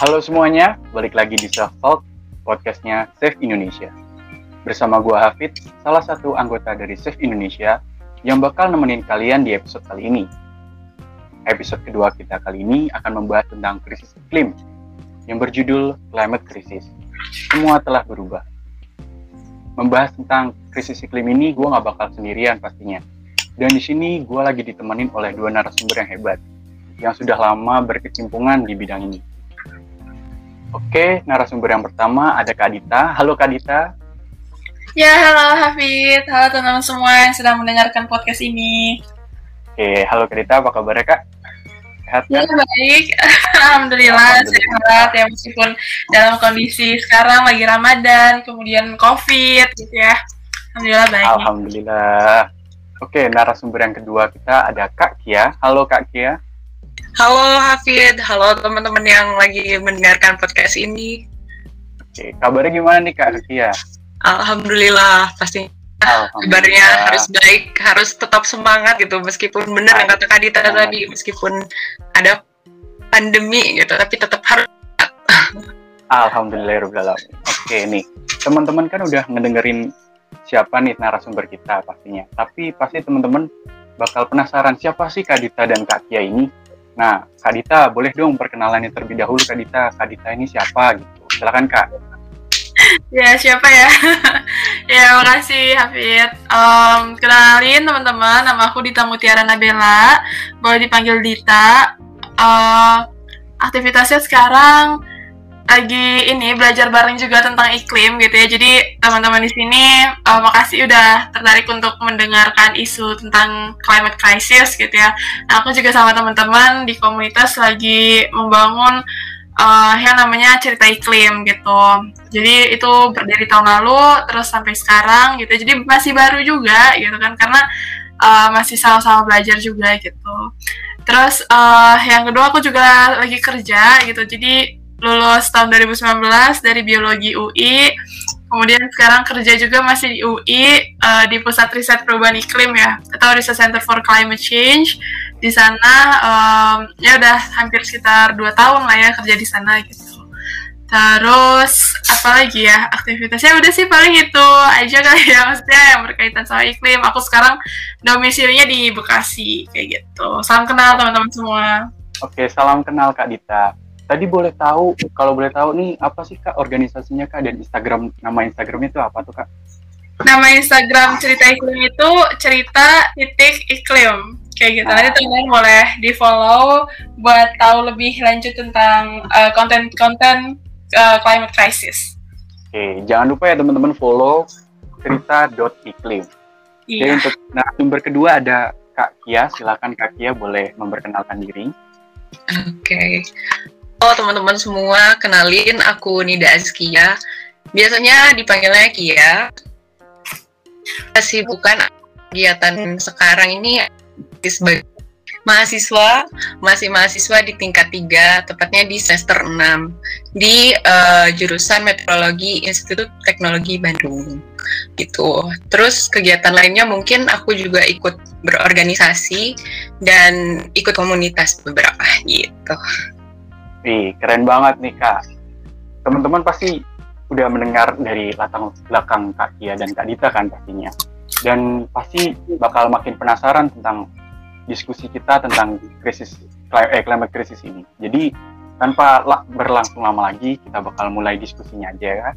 Halo semuanya, balik lagi di Self Talk, podcastnya Save Indonesia. Bersama gua Hafid, salah satu anggota dari Save Indonesia yang bakal nemenin kalian di episode kali ini. Episode kedua kita kali ini akan membahas tentang krisis iklim yang berjudul Climate Crisis. Semua telah berubah. Membahas tentang krisis iklim ini, gue nggak bakal sendirian pastinya. Dan di sini gue lagi ditemenin oleh dua narasumber yang hebat, yang sudah lama berkecimpungan di bidang ini. Oke, narasumber yang pertama ada Kak Dita. Halo Kak Dita. Ya, halo Hafid. Halo teman-teman semua yang sedang mendengarkan podcast ini. Oke, halo Kak Dita, apa kabarnya Kak? Sehat kan? Ya, baik. Alhamdulillah, sehat ya meskipun dalam kondisi sekarang lagi Ramadan, kemudian Covid gitu ya. Alhamdulillah baik. Alhamdulillah. Oke, narasumber yang kedua kita ada Kak Kia. Halo Kak Kia. Halo Hafid, halo teman-teman yang lagi mendengarkan podcast ini. Oke, kabarnya gimana nih Kak Kia? Alhamdulillah, pasti kabarnya harus baik, harus tetap semangat gitu. Meskipun benar yang kata Kadita tadi, meskipun ada pandemi gitu, tapi tetap harus Alhamdulillah Oke nih, teman-teman kan udah ngedengerin siapa nih narasumber kita pastinya. Tapi pasti teman-teman bakal penasaran siapa sih Kak Dita dan Kak Kia ini Nah, Kak Dita, boleh dong perkenalannya terlebih dahulu Kak Dita. Kak Dita ini siapa gitu? Silakan Kak. ya, siapa ya? ya, makasih Hafid. Um, kenalin teman-teman, nama aku Dita Mutiara Nabela. Boleh dipanggil Dita. Uh, aktivitasnya sekarang lagi ini belajar bareng juga tentang iklim gitu ya. Jadi teman-teman di sini uh, makasih udah tertarik untuk mendengarkan isu tentang climate crisis gitu ya. Aku juga sama teman-teman di komunitas lagi membangun uh, yang namanya cerita iklim gitu. Jadi itu dari tahun lalu terus sampai sekarang gitu. Jadi masih baru juga gitu kan karena uh, masih sama-sama belajar juga gitu. Terus uh, yang kedua aku juga lagi kerja gitu. Jadi lulus tahun 2019 dari biologi UI kemudian sekarang kerja juga masih di UI uh, eh, di pusat riset perubahan iklim ya atau Research Center for Climate Change. Di sana um, ya udah hampir sekitar dua tahun lah ya kerja di sana gitu. Terus apa lagi ya aktivitasnya? Udah sih paling itu aja kali ya maksudnya yang berkaitan sama iklim. Aku sekarang domisilinya di Bekasi kayak gitu. Salam kenal teman-teman semua. Oke salam kenal Kak Dita Tadi boleh tahu, kalau boleh tahu nih apa sih kak organisasinya kak dan Instagram nama Instagramnya itu apa tuh kak? Nama Instagram cerita iklim itu cerita titik iklim kayak gitu. Nanti teman-teman boleh di follow buat tahu lebih lanjut tentang uh, konten-konten uh, climate crisis. Oke, jangan lupa ya teman-teman follow cerita dot iklim. Iya. Jadi untuk nah sumber kedua ada Kak Kia, silakan Kak Kia boleh memperkenalkan diri. Oke, okay. Halo teman-teman semua, kenalin aku Nida Azkia. Biasanya dipanggilnya Kia. bukan kegiatan sekarang ini sebagai mahasiswa, masih mahasiswa di tingkat 3, tepatnya di semester 6, di uh, jurusan Meteorologi Institut Teknologi Bandung. Gitu. Terus kegiatan lainnya mungkin aku juga ikut berorganisasi dan ikut komunitas beberapa gitu. Wih, keren banget nih Kak. Teman-teman pasti udah mendengar dari latar belakang Kak Kia dan Kak Dita kan pastinya. Dan pasti bakal makin penasaran tentang diskusi kita tentang krisis eh, climate krisis ini. Jadi tanpa berlangsung lama lagi, kita bakal mulai diskusinya aja ya.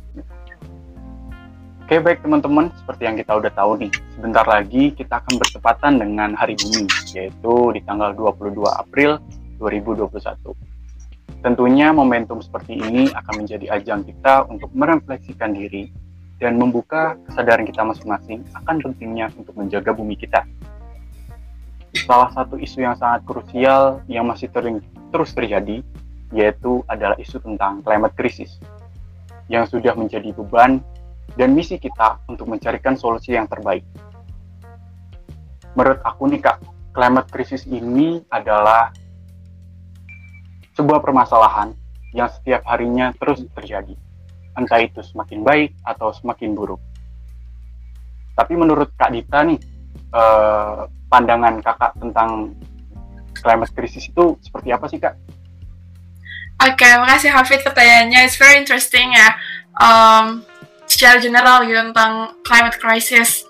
Oke baik teman-teman, seperti yang kita udah tahu nih, sebentar lagi kita akan bertepatan dengan Hari Bumi, yaitu di tanggal 22 April 2021. Tentunya momentum seperti ini akan menjadi ajang kita untuk merefleksikan diri dan membuka kesadaran kita masing-masing akan pentingnya untuk menjaga bumi kita. Salah satu isu yang sangat krusial yang masih terus terjadi yaitu adalah isu tentang climate crisis yang sudah menjadi beban dan misi kita untuk mencarikan solusi yang terbaik. Menurut aku nih kak, climate crisis ini adalah sebuah permasalahan yang setiap harinya terus terjadi, entah itu semakin baik atau semakin buruk. Tapi menurut Kak Dita nih, eh, pandangan kakak tentang climate crisis itu seperti apa sih Kak? Oke, okay, makasih Hafid pertanyaannya. It's very interesting ya. Um, secara general gitu tentang climate crisis.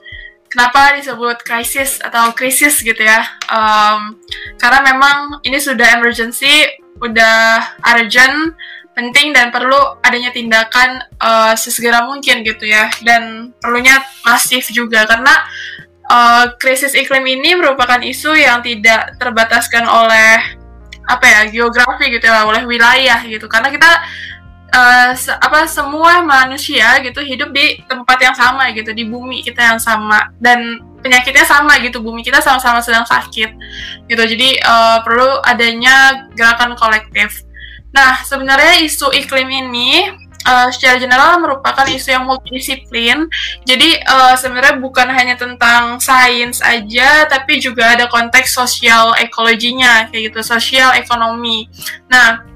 Kenapa disebut krisis atau krisis gitu ya? Um, karena memang ini sudah emergency, udah urgent, penting dan perlu adanya tindakan uh, sesegera mungkin gitu ya. Dan perlunya masif juga karena uh, krisis iklim ini merupakan isu yang tidak terbataskan oleh apa ya geografi gitu ya, oleh wilayah gitu. Karena kita uh, se apa semua manusia gitu hidup di tempat yang sama gitu di bumi kita yang sama dan penyakitnya sama gitu bumi kita sama-sama sedang sakit gitu jadi uh, perlu adanya gerakan kolektif nah sebenarnya isu iklim ini uh, secara general merupakan isu yang multidisiplin. Jadi uh, sebenarnya bukan hanya tentang sains aja, tapi juga ada konteks sosial ekologinya kayak gitu, sosial ekonomi. Nah,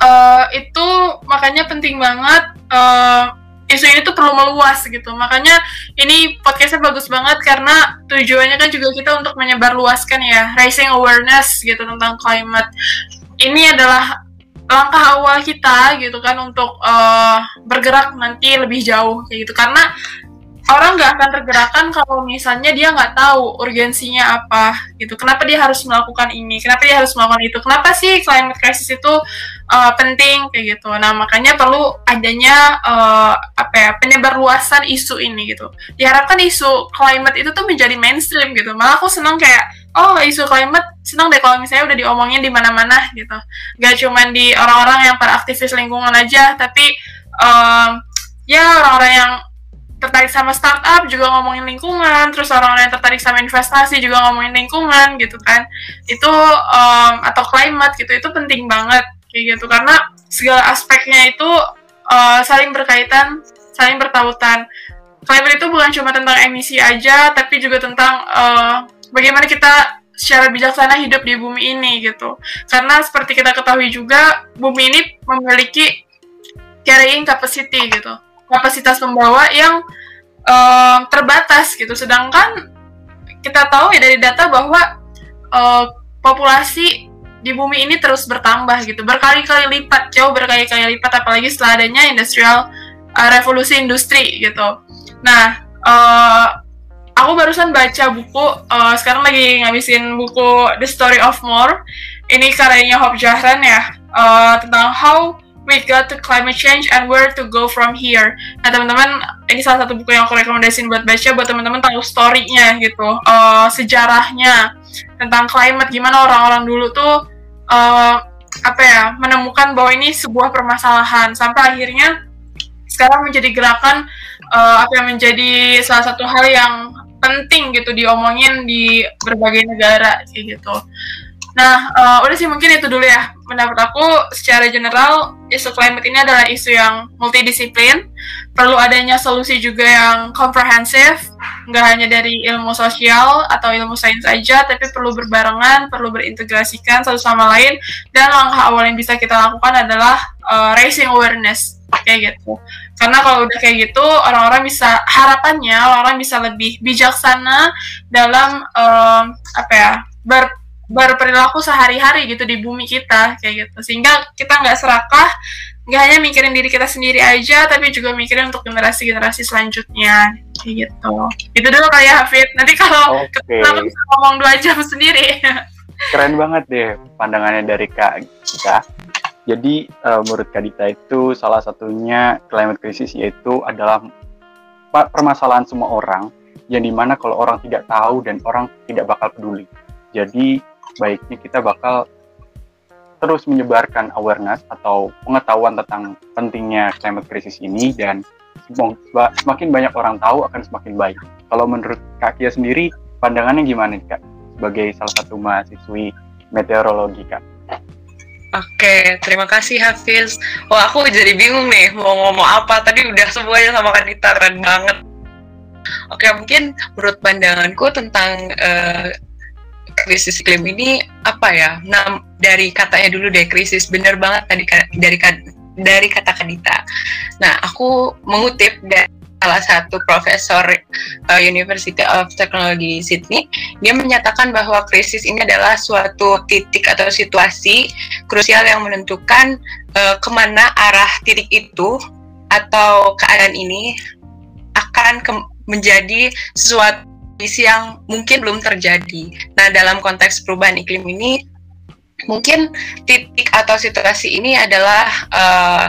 uh, itu makanya penting banget uh, isu ini tuh perlu meluas gitu. Makanya ini podcastnya bagus banget karena tujuannya kan juga kita untuk menyebarluaskan ya, raising awareness gitu tentang climate. Ini adalah langkah awal kita gitu kan untuk uh, bergerak nanti lebih jauh kayak gitu karena orang nggak akan tergerakkan kalau misalnya dia nggak tahu urgensinya apa gitu kenapa dia harus melakukan ini kenapa dia harus melakukan itu kenapa sih climate crisis itu uh, penting kayak gitu. Nah makanya perlu adanya uh, apa ya penyebar luasan isu ini gitu. Diharapkan isu climate itu tuh menjadi mainstream gitu. Malah aku seneng kayak oh isu climate seneng deh kalau misalnya udah diomongin di mana-mana gitu. Gak cuman di orang-orang yang para aktivis lingkungan aja tapi um, ya orang-orang yang tertarik sama startup juga ngomongin lingkungan, terus orang-orang yang tertarik sama investasi juga ngomongin lingkungan gitu kan. Itu um, atau climate gitu itu penting banget kayak gitu karena segala aspeknya itu uh, saling berkaitan, saling bertautan. Climate itu bukan cuma tentang emisi aja, tapi juga tentang uh, bagaimana kita secara bijaksana hidup di bumi ini gitu. Karena seperti kita ketahui juga bumi ini memiliki carrying capacity gitu kapasitas pembawa yang uh, terbatas gitu. Sedangkan kita tahu ya dari data bahwa uh, populasi di bumi ini terus bertambah gitu, berkali-kali lipat, jauh berkali-kali lipat, apalagi setelah adanya industrial uh, revolusi industri gitu. Nah, uh, aku barusan baca buku, uh, sekarang lagi ngabisin buku The Story of More. Ini karyanya Hope Jahran ya, uh, tentang how we got to climate change and where to go from here. Nah teman-teman, ini salah satu buku yang aku rekomendasiin buat baca buat teman-teman tahu story-nya gitu, uh, sejarahnya tentang climate, gimana orang-orang dulu tuh uh, apa ya menemukan bahwa ini sebuah permasalahan sampai akhirnya sekarang menjadi gerakan uh, apa yang menjadi salah satu hal yang penting gitu diomongin di berbagai negara kayak gitu. Nah, uh, udah sih mungkin itu dulu ya. Menurut aku secara general isu climate ini adalah isu yang multidisiplin. Perlu adanya solusi juga yang komprehensif, nggak hanya dari ilmu sosial atau ilmu sains saja, tapi perlu berbarengan, perlu berintegrasikan satu sama lain. Dan langkah awal yang bisa kita lakukan adalah uh, raising awareness kayak gitu. Karena kalau udah kayak gitu, orang-orang bisa harapannya orang-orang bisa lebih bijaksana dalam um, apa ya ber berperilaku sehari-hari gitu di bumi kita kayak gitu. Sehingga kita nggak serakah nggak hanya mikirin diri kita sendiri aja tapi juga mikirin untuk generasi-generasi selanjutnya kayak gitu. Itu dulu kali ya Hafid. Nanti kalau okay. kita bisa ngomong dua jam sendiri. Keren banget deh pandangannya dari kak kita jadi uh, menurut Kak Dita itu salah satunya climate crisis yaitu adalah permasalahan semua orang yang di mana kalau orang tidak tahu dan orang tidak bakal peduli. Jadi baiknya kita bakal terus menyebarkan awareness atau pengetahuan tentang pentingnya climate crisis ini dan semakin banyak orang tahu akan semakin baik. Kalau menurut Kak Kia sendiri, pandangannya gimana Kak sebagai salah satu mahasiswi meteorologi Kak? Oke, terima kasih Hafiz. Wah, aku jadi bingung nih mau ngomong apa. Tadi udah semuanya sama Kak Dita, keren banget. Oke, mungkin menurut pandanganku tentang uh, krisis iklim ini apa ya? Nah, dari katanya dulu deh krisis bener banget tadi dari dari kata Kadita. Nah, aku mengutip dari salah satu profesor uh, University of Technology Sydney, dia menyatakan bahwa krisis ini adalah suatu titik atau situasi krusial yang menentukan uh, ke mana arah titik itu atau keadaan ini akan ke menjadi sesuatu yang mungkin belum terjadi. Nah, dalam konteks perubahan iklim ini, mungkin titik atau situasi ini adalah uh,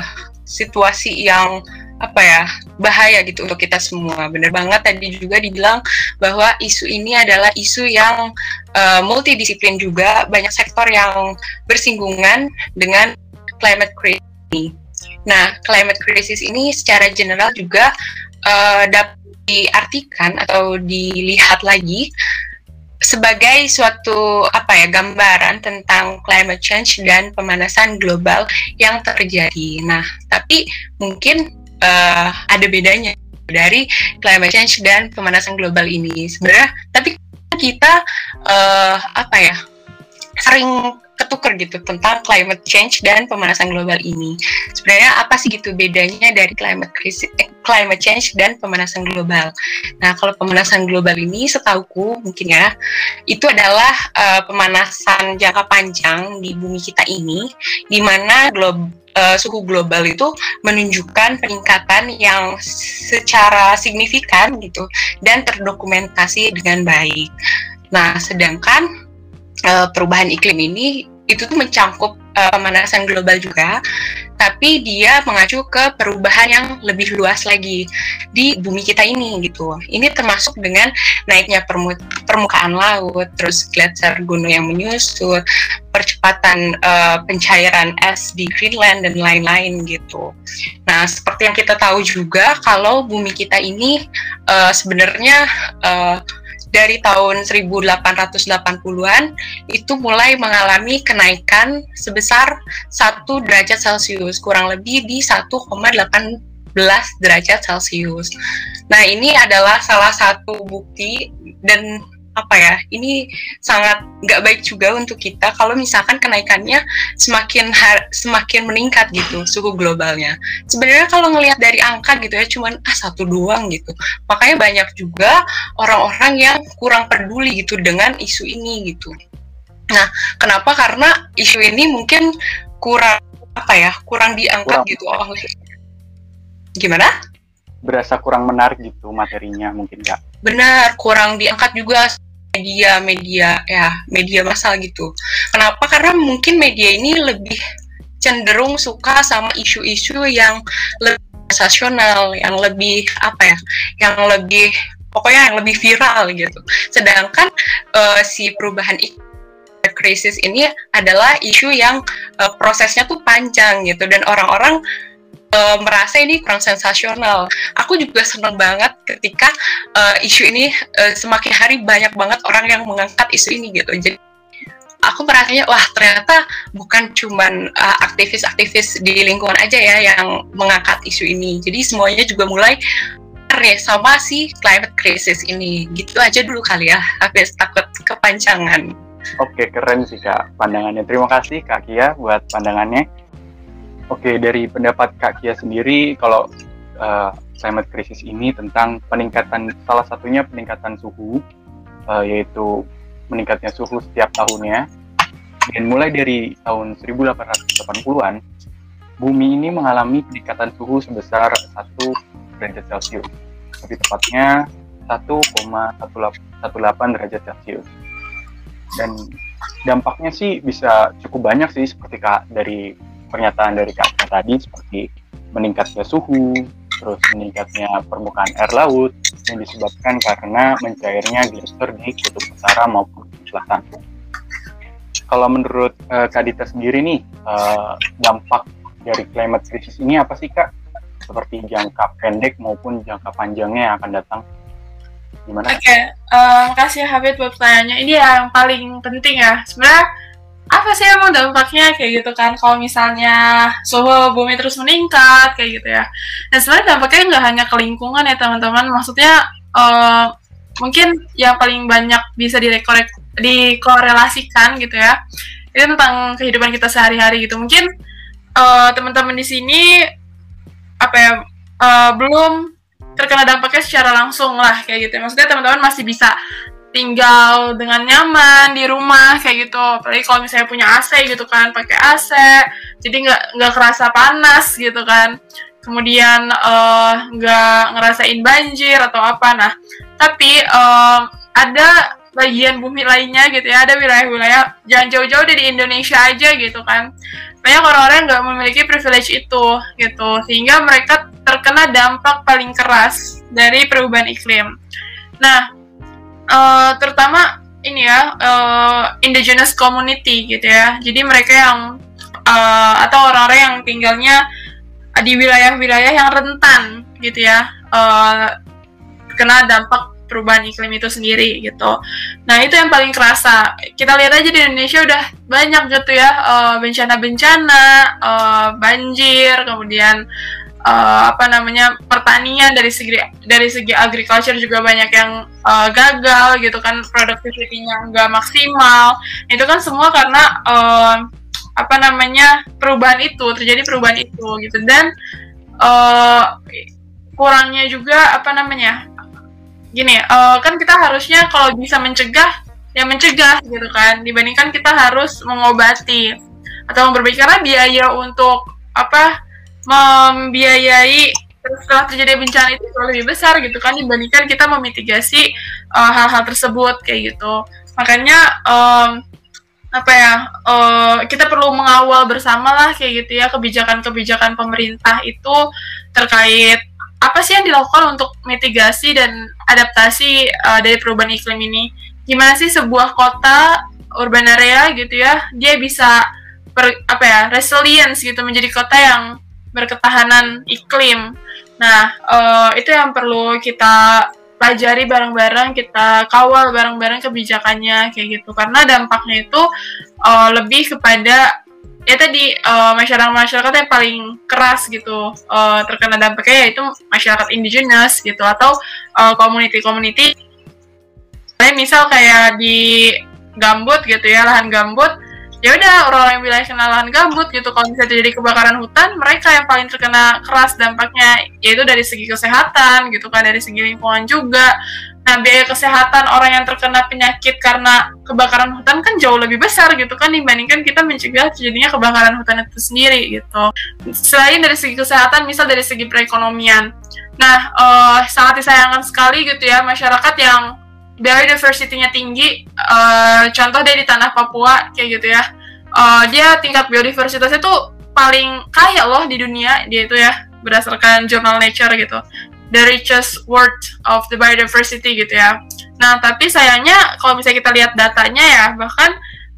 situasi yang apa ya bahaya gitu untuk kita semua. Bener banget tadi juga dibilang bahwa isu ini adalah isu yang uh, multidisiplin juga, banyak sektor yang bersinggungan dengan climate crisis. Nah, climate crisis ini secara general juga uh, dapat diartikan atau dilihat lagi sebagai suatu apa ya gambaran tentang climate change dan pemanasan global yang terjadi. Nah, tapi mungkin uh, ada bedanya dari climate change dan pemanasan global ini sebenarnya tapi kita uh, apa ya sering ketuker gitu tentang climate change dan pemanasan global ini. Sebenarnya apa sih gitu bedanya dari climate crisis, eh, climate change dan pemanasan global? Nah, kalau pemanasan global ini setauku mungkin ya itu adalah uh, pemanasan jangka panjang di bumi kita ini di mana glob uh, suhu global itu menunjukkan peningkatan yang secara signifikan gitu dan terdokumentasi dengan baik. Nah, sedangkan uh, perubahan iklim ini itu tuh mencangkup uh, pemanasan global juga, tapi dia mengacu ke perubahan yang lebih luas lagi di bumi kita ini gitu. Ini termasuk dengan naiknya permukaan laut, terus gletser gunung yang menyusut, percepatan uh, pencairan es di Greenland dan lain-lain gitu. Nah, seperti yang kita tahu juga kalau bumi kita ini uh, sebenarnya uh, dari tahun 1880-an itu mulai mengalami kenaikan sebesar 1 derajat Celcius, kurang lebih di 1,18 derajat Celcius. Nah, ini adalah salah satu bukti dan apa ya ini sangat nggak baik juga untuk kita kalau misalkan kenaikannya semakin har semakin meningkat gitu suhu globalnya. Sebenarnya kalau ngelihat dari angka gitu ya cuman ah satu doang gitu. Makanya banyak juga orang-orang yang kurang peduli gitu dengan isu ini gitu. Nah kenapa? Karena isu ini mungkin kurang apa ya kurang diangkat kurang. gitu oleh gimana? Berasa kurang menarik gitu materinya mungkin kak benar kurang diangkat juga media media ya media massal gitu. Kenapa? Karena mungkin media ini lebih cenderung suka sama isu-isu yang lebih sensasional yang lebih apa ya yang lebih pokoknya yang lebih viral gitu. Sedangkan uh, si perubahan krisis ini adalah isu yang uh, prosesnya tuh panjang gitu. Dan orang-orang uh, merasa ini kurang sensasional. Aku juga senang banget ketika uh, isu ini uh, semakin hari banyak banget orang yang mengangkat isu ini gitu. Jadi aku merasanya wah ternyata bukan cuman uh, aktivis-aktivis di lingkungan aja ya yang mengangkat isu ini. Jadi semuanya juga mulai sama si climate crisis ini. Gitu aja dulu kali ya, habis takut kepanjangan. Oke, keren sih Kak pandangannya. Terima kasih Kak Kia buat pandangannya. Oke, dari pendapat Kak Kia sendiri, kalau uh, climate crisis ini tentang peningkatan, salah satunya peningkatan suhu, uh, yaitu meningkatnya suhu setiap tahunnya, dan mulai dari tahun 1880-an, bumi ini mengalami peningkatan suhu sebesar 1 derajat Celcius, lebih tepatnya 1,18 derajat Celcius. Dan dampaknya sih bisa cukup banyak sih, seperti Kak dari pernyataan dari Kak tadi seperti meningkatnya suhu, terus meningkatnya permukaan air laut yang disebabkan karena mencairnya gletser di kutub utara maupun selatan. Kalau menurut uh, Kak Dita sendiri nih, uh, dampak dari climate crisis ini apa sih Kak? Seperti jangka pendek maupun jangka panjangnya yang akan datang? Gimana? Oke, okay. uh, makasih Habib buat pertanyaannya. Ini yang paling penting ya. Sebenarnya apa sih emang dampaknya? Kayak gitu kan kalau misalnya suhu bumi terus meningkat kayak gitu ya. Dan sebenarnya dampaknya nggak hanya ke lingkungan ya teman-teman. Maksudnya uh, mungkin yang paling banyak bisa direkorek dikorelasikan gitu ya. Itu tentang kehidupan kita sehari-hari gitu. Mungkin uh, teman-teman di sini apa ya uh, belum terkena dampaknya secara langsung lah kayak gitu. Maksudnya teman-teman masih bisa tinggal dengan nyaman di rumah kayak gitu. Apalagi kalau misalnya punya AC gitu kan, pakai AC, jadi nggak nggak kerasa panas gitu kan. Kemudian eh, nggak uh, ngerasain banjir atau apa. Nah, tapi uh, ada bagian bumi lainnya gitu ya ada wilayah-wilayah jangan jauh-jauh dari Indonesia aja gitu kan banyak orang-orang nggak memiliki privilege itu gitu sehingga mereka terkena dampak paling keras dari perubahan iklim nah uh, terutama ini ya uh, indigenous community gitu ya jadi mereka yang uh, atau orang-orang yang tinggalnya di wilayah-wilayah yang rentan gitu ya uh, kena dampak perubahan iklim itu sendiri gitu. Nah itu yang paling kerasa. Kita lihat aja di Indonesia udah banyak gitu ya bencana-bencana, uh, uh, banjir, kemudian uh, apa namanya pertanian dari segi dari segi agriculture juga banyak yang uh, gagal gitu kan produktivitinya nggak maksimal. Itu kan semua karena uh, apa namanya perubahan itu terjadi perubahan itu gitu. Dan uh, kurangnya juga apa namanya gini uh, kan kita harusnya kalau bisa mencegah ya mencegah gitu kan. Dibandingkan kita harus mengobati atau memperbaiki. Karena biaya untuk apa membiayai setelah terjadi bencana itu lebih besar gitu kan dibandingkan kita memitigasi uh, hal-hal tersebut kayak gitu makanya um, apa ya uh, kita perlu mengawal bersama lah kayak gitu ya kebijakan-kebijakan pemerintah itu terkait apa sih yang dilakukan untuk mitigasi dan adaptasi uh, dari perubahan iklim ini? Gimana sih sebuah kota urban area gitu ya, dia bisa per, apa ya resilience gitu menjadi kota yang berketahanan iklim. Nah uh, itu yang perlu kita pelajari bareng-bareng, kita kawal bareng-bareng kebijakannya kayak gitu karena dampaknya itu uh, lebih kepada ya tadi uh, masyarakat masyarakat yang paling keras gitu uh, terkena dampaknya yaitu masyarakat indigenous gitu atau uh, community community misal kayak di gambut gitu ya lahan gambut ya udah orang-orang yang wilayah kena lahan gambut gitu kalau misalnya terjadi kebakaran hutan mereka yang paling terkena keras dampaknya yaitu dari segi kesehatan gitu kan dari segi lingkungan juga Nah, biaya kesehatan orang yang terkena penyakit karena kebakaran hutan kan jauh lebih besar gitu kan dibandingkan kita mencegah terjadinya kebakaran hutan itu sendiri gitu. Selain dari segi kesehatan, misal dari segi perekonomian. Nah, uh, sangat disayangkan sekali gitu ya masyarakat yang biodiversity-nya tinggi, uh, contoh dari tanah Papua kayak gitu ya. Uh, dia tingkat biodiversitasnya tuh paling kaya loh di dunia dia itu ya berdasarkan jurnal Nature gitu the richest world of the biodiversity gitu ya. Nah, tapi sayangnya kalau misalnya kita lihat datanya ya, bahkan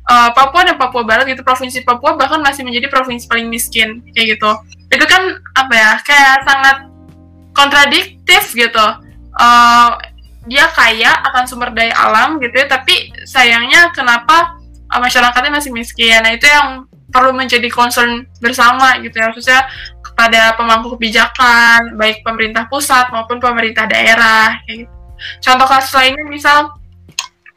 uh, Papua dan Papua Barat gitu, provinsi Papua bahkan masih menjadi provinsi paling miskin kayak gitu. Itu kan apa ya, kayak sangat kontradiktif gitu. Uh, dia kaya akan sumber daya alam gitu ya, tapi sayangnya kenapa uh, masyarakatnya masih miskin. Nah, itu yang perlu menjadi concern bersama gitu ya, khususnya kepada pemangku kebijakan baik pemerintah pusat maupun pemerintah daerah kayak gitu. Contoh kasus lainnya misal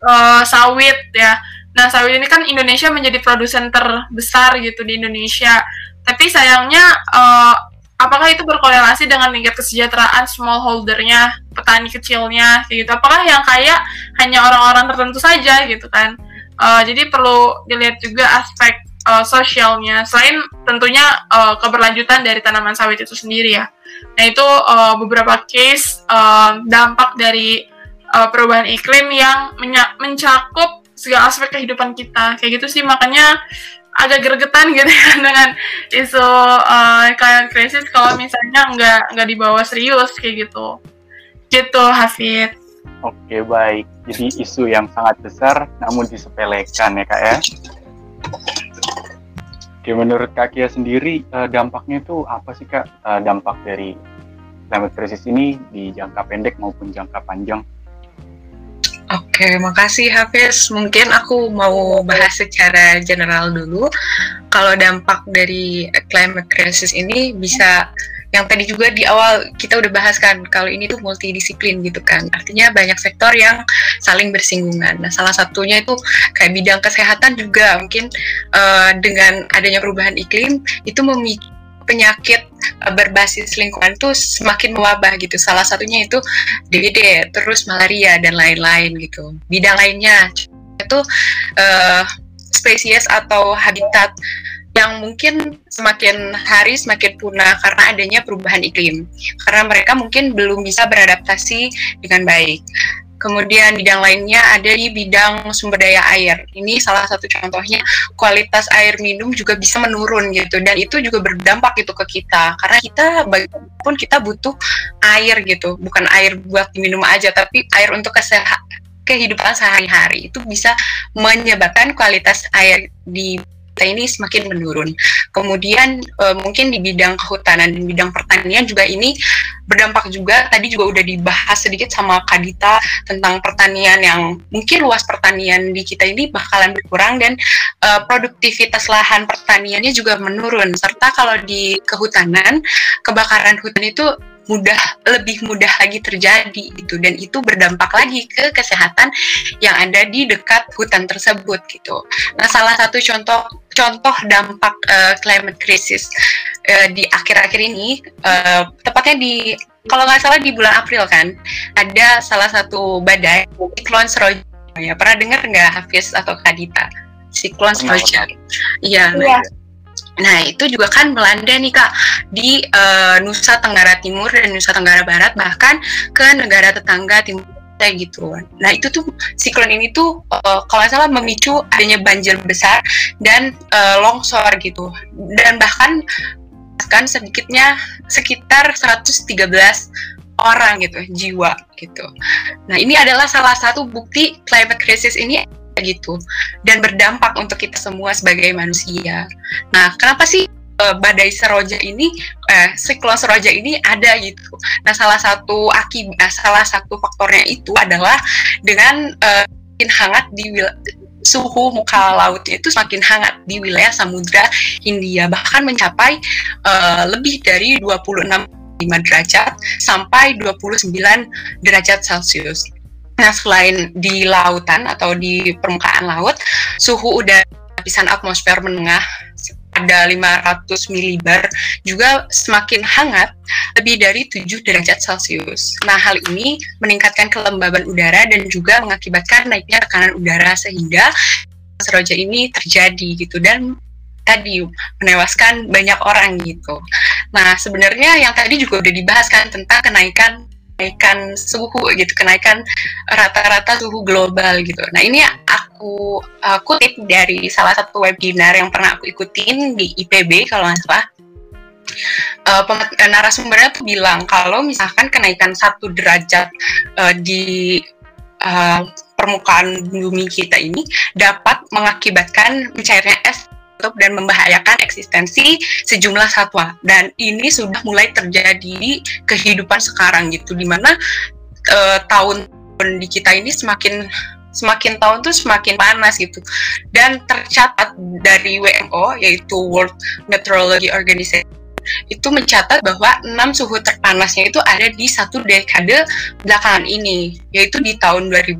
uh, sawit ya. Nah, sawit ini kan Indonesia menjadi produsen terbesar gitu di Indonesia. Tapi sayangnya uh, apakah itu berkorelasi dengan tingkat kesejahteraan smallholdernya, petani kecilnya kayak gitu. Apakah yang kaya hanya orang-orang tertentu saja gitu kan? Uh, jadi perlu dilihat juga aspek uh, sosialnya selain tentunya uh, keberlanjutan dari tanaman sawit itu sendiri ya nah itu uh, beberapa case uh, dampak dari uh, perubahan iklim yang mencakup segala aspek kehidupan kita kayak gitu sih makanya agak gregetan gitu ya dengan isu uh, climate crisis kalau misalnya nggak nggak dibawa serius kayak gitu gitu Hafid Oke baik, jadi isu yang sangat besar namun disepelekan ya kak ya. Oke, menurut Kak Kia sendiri uh, dampaknya itu apa sih Kak uh, dampak dari climate crisis ini di jangka pendek maupun jangka panjang? Oke, makasih Hafiz. Mungkin aku mau bahas secara general dulu. Kalau dampak dari climate crisis ini bisa yang tadi juga di awal kita udah bahas kan kalau ini tuh multidisiplin gitu kan artinya banyak sektor yang saling bersinggungan nah salah satunya itu kayak bidang kesehatan juga mungkin uh, dengan adanya perubahan iklim itu memicu penyakit uh, berbasis lingkungan tuh semakin mewabah gitu. Salah satunya itu DBD, terus malaria dan lain-lain gitu. Bidang lainnya itu uh, spesies atau habitat yang mungkin semakin hari semakin punah karena adanya perubahan iklim. Karena mereka mungkin belum bisa beradaptasi dengan baik. Kemudian bidang lainnya ada di bidang sumber daya air. Ini salah satu contohnya kualitas air minum juga bisa menurun gitu dan itu juga berdampak itu ke kita karena kita bagaimanapun kita butuh air gitu, bukan air buat diminum aja tapi air untuk kesehatan kehidupan sehari-hari itu bisa menyebabkan kualitas air di kita ini semakin menurun. Kemudian e, mungkin di bidang kehutanan dan bidang pertanian juga ini berdampak juga. Tadi juga udah dibahas sedikit sama Kadita tentang pertanian yang mungkin luas pertanian di kita ini bakalan berkurang dan e, produktivitas lahan pertaniannya juga menurun. Serta kalau di kehutanan kebakaran hutan itu mudah lebih mudah lagi terjadi gitu. Dan itu berdampak lagi ke kesehatan yang ada di dekat hutan tersebut gitu. Nah, salah satu contoh contoh dampak uh, climate crisis uh, di akhir-akhir ini uh, tepatnya di kalau nggak salah di bulan April kan ada salah satu badai siklon Seroja ya pernah dengar nggak Hafiz atau Kadita siklon Seroja iya nah, Nah, itu juga kan melanda nih Kak di uh, Nusa Tenggara Timur dan Nusa Tenggara Barat bahkan ke negara tetangga timur kayak gitu. Nah, itu tuh siklon ini tuh uh, kalau nggak salah memicu adanya banjir besar dan uh, longsor gitu. Dan bahkan kan sedikitnya sekitar 113 orang gitu jiwa gitu. Nah, ini adalah salah satu bukti climate crisis ini gitu dan berdampak untuk kita semua sebagai manusia. Nah, kenapa sih uh, badai seroja ini eh siklon seroja ini ada gitu. Nah, salah satu akibat eh, salah satu faktornya itu adalah dengan uh, hangat di suhu muka lautnya itu semakin hangat di wilayah Samudra Hindia bahkan mencapai uh, lebih dari 26 derajat sampai 29 derajat Celcius. Nah, selain di lautan atau di permukaan laut, suhu udara lapisan atmosfer menengah ada 500 milibar juga semakin hangat lebih dari 7 derajat Celcius. Nah, hal ini meningkatkan kelembaban udara dan juga mengakibatkan naiknya tekanan udara sehingga seroja ini terjadi gitu dan tadi menewaskan banyak orang gitu. Nah, sebenarnya yang tadi juga udah dibahas kan tentang kenaikan kenaikan suhu gitu, kenaikan rata-rata suhu global gitu. Nah ini aku uh, kutip dari salah satu webinar yang pernah aku ikutin di IPB kalau nggak salah. Uh, narasumbernya tuh bilang kalau misalkan kenaikan satu derajat uh, di uh, permukaan bumi kita ini dapat mengakibatkan mencairnya es dan membahayakan eksistensi sejumlah satwa. Dan ini sudah mulai terjadi di kehidupan sekarang gitu di mana uh, tahun di kita ini semakin semakin tahun tuh semakin panas gitu. Dan tercatat dari WMO yaitu World Meteorology Organization itu mencatat bahwa enam suhu terpanasnya itu ada di satu dekade belakangan ini yaitu di tahun 2000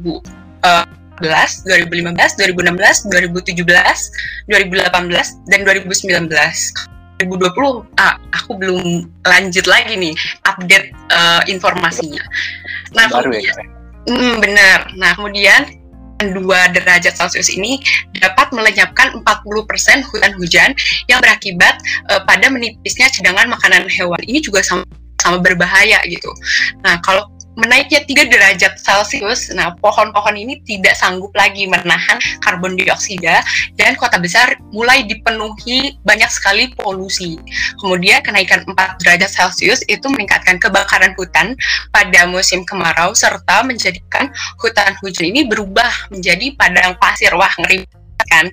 uh, 2015, 2016, 2017, 2018, dan 2019. 2020 ah, aku belum lanjut lagi nih update uh, informasinya. Nah, Baru ya, kemudian, ya, mm, benar. Nah, kemudian 2 derajat Celcius ini dapat melenyapkan 40% hutan hujan yang berakibat uh, pada menipisnya cadangan makanan hewan. Ini juga sama sama berbahaya gitu. Nah, kalau menaiknya 3 derajat Celcius, nah pohon-pohon ini tidak sanggup lagi menahan karbon dioksida dan kota besar mulai dipenuhi banyak sekali polusi. Kemudian kenaikan 4 derajat Celcius itu meningkatkan kebakaran hutan pada musim kemarau serta menjadikan hutan hujan ini berubah menjadi padang pasir. Wah, ngeri kan.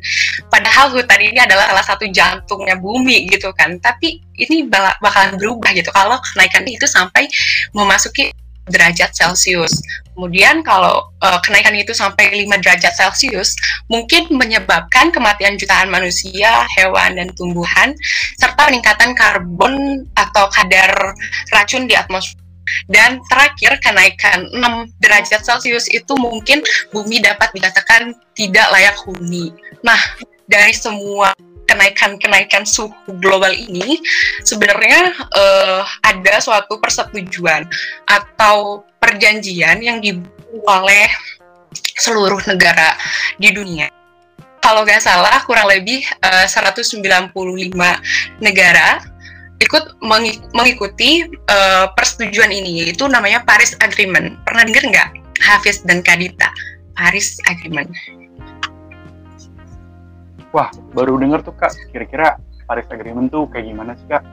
Padahal hutan ini adalah salah satu jantungnya bumi gitu kan. Tapi ini bakalan berubah gitu kalau kenaikan itu sampai memasuki derajat Celcius. Kemudian kalau uh, kenaikan itu sampai 5 derajat Celcius, mungkin menyebabkan kematian jutaan manusia, hewan, dan tumbuhan, serta peningkatan karbon atau kadar racun di atmosfer. Dan terakhir, kenaikan 6 derajat Celcius itu mungkin bumi dapat dikatakan tidak layak huni. Nah, dari semua kenaikan-kenaikan suhu global ini sebenarnya uh, ada suatu persetujuan atau perjanjian yang dibuat oleh seluruh negara di dunia. Kalau nggak salah, kurang lebih uh, 195 negara ikut mengikuti uh, persetujuan ini, yaitu namanya Paris Agreement. Pernah dengar nggak, Hafiz dan Kadita? Paris Agreement. Wah, baru dengar tuh kak. Kira-kira Paris Agreement tuh kayak gimana sih kak?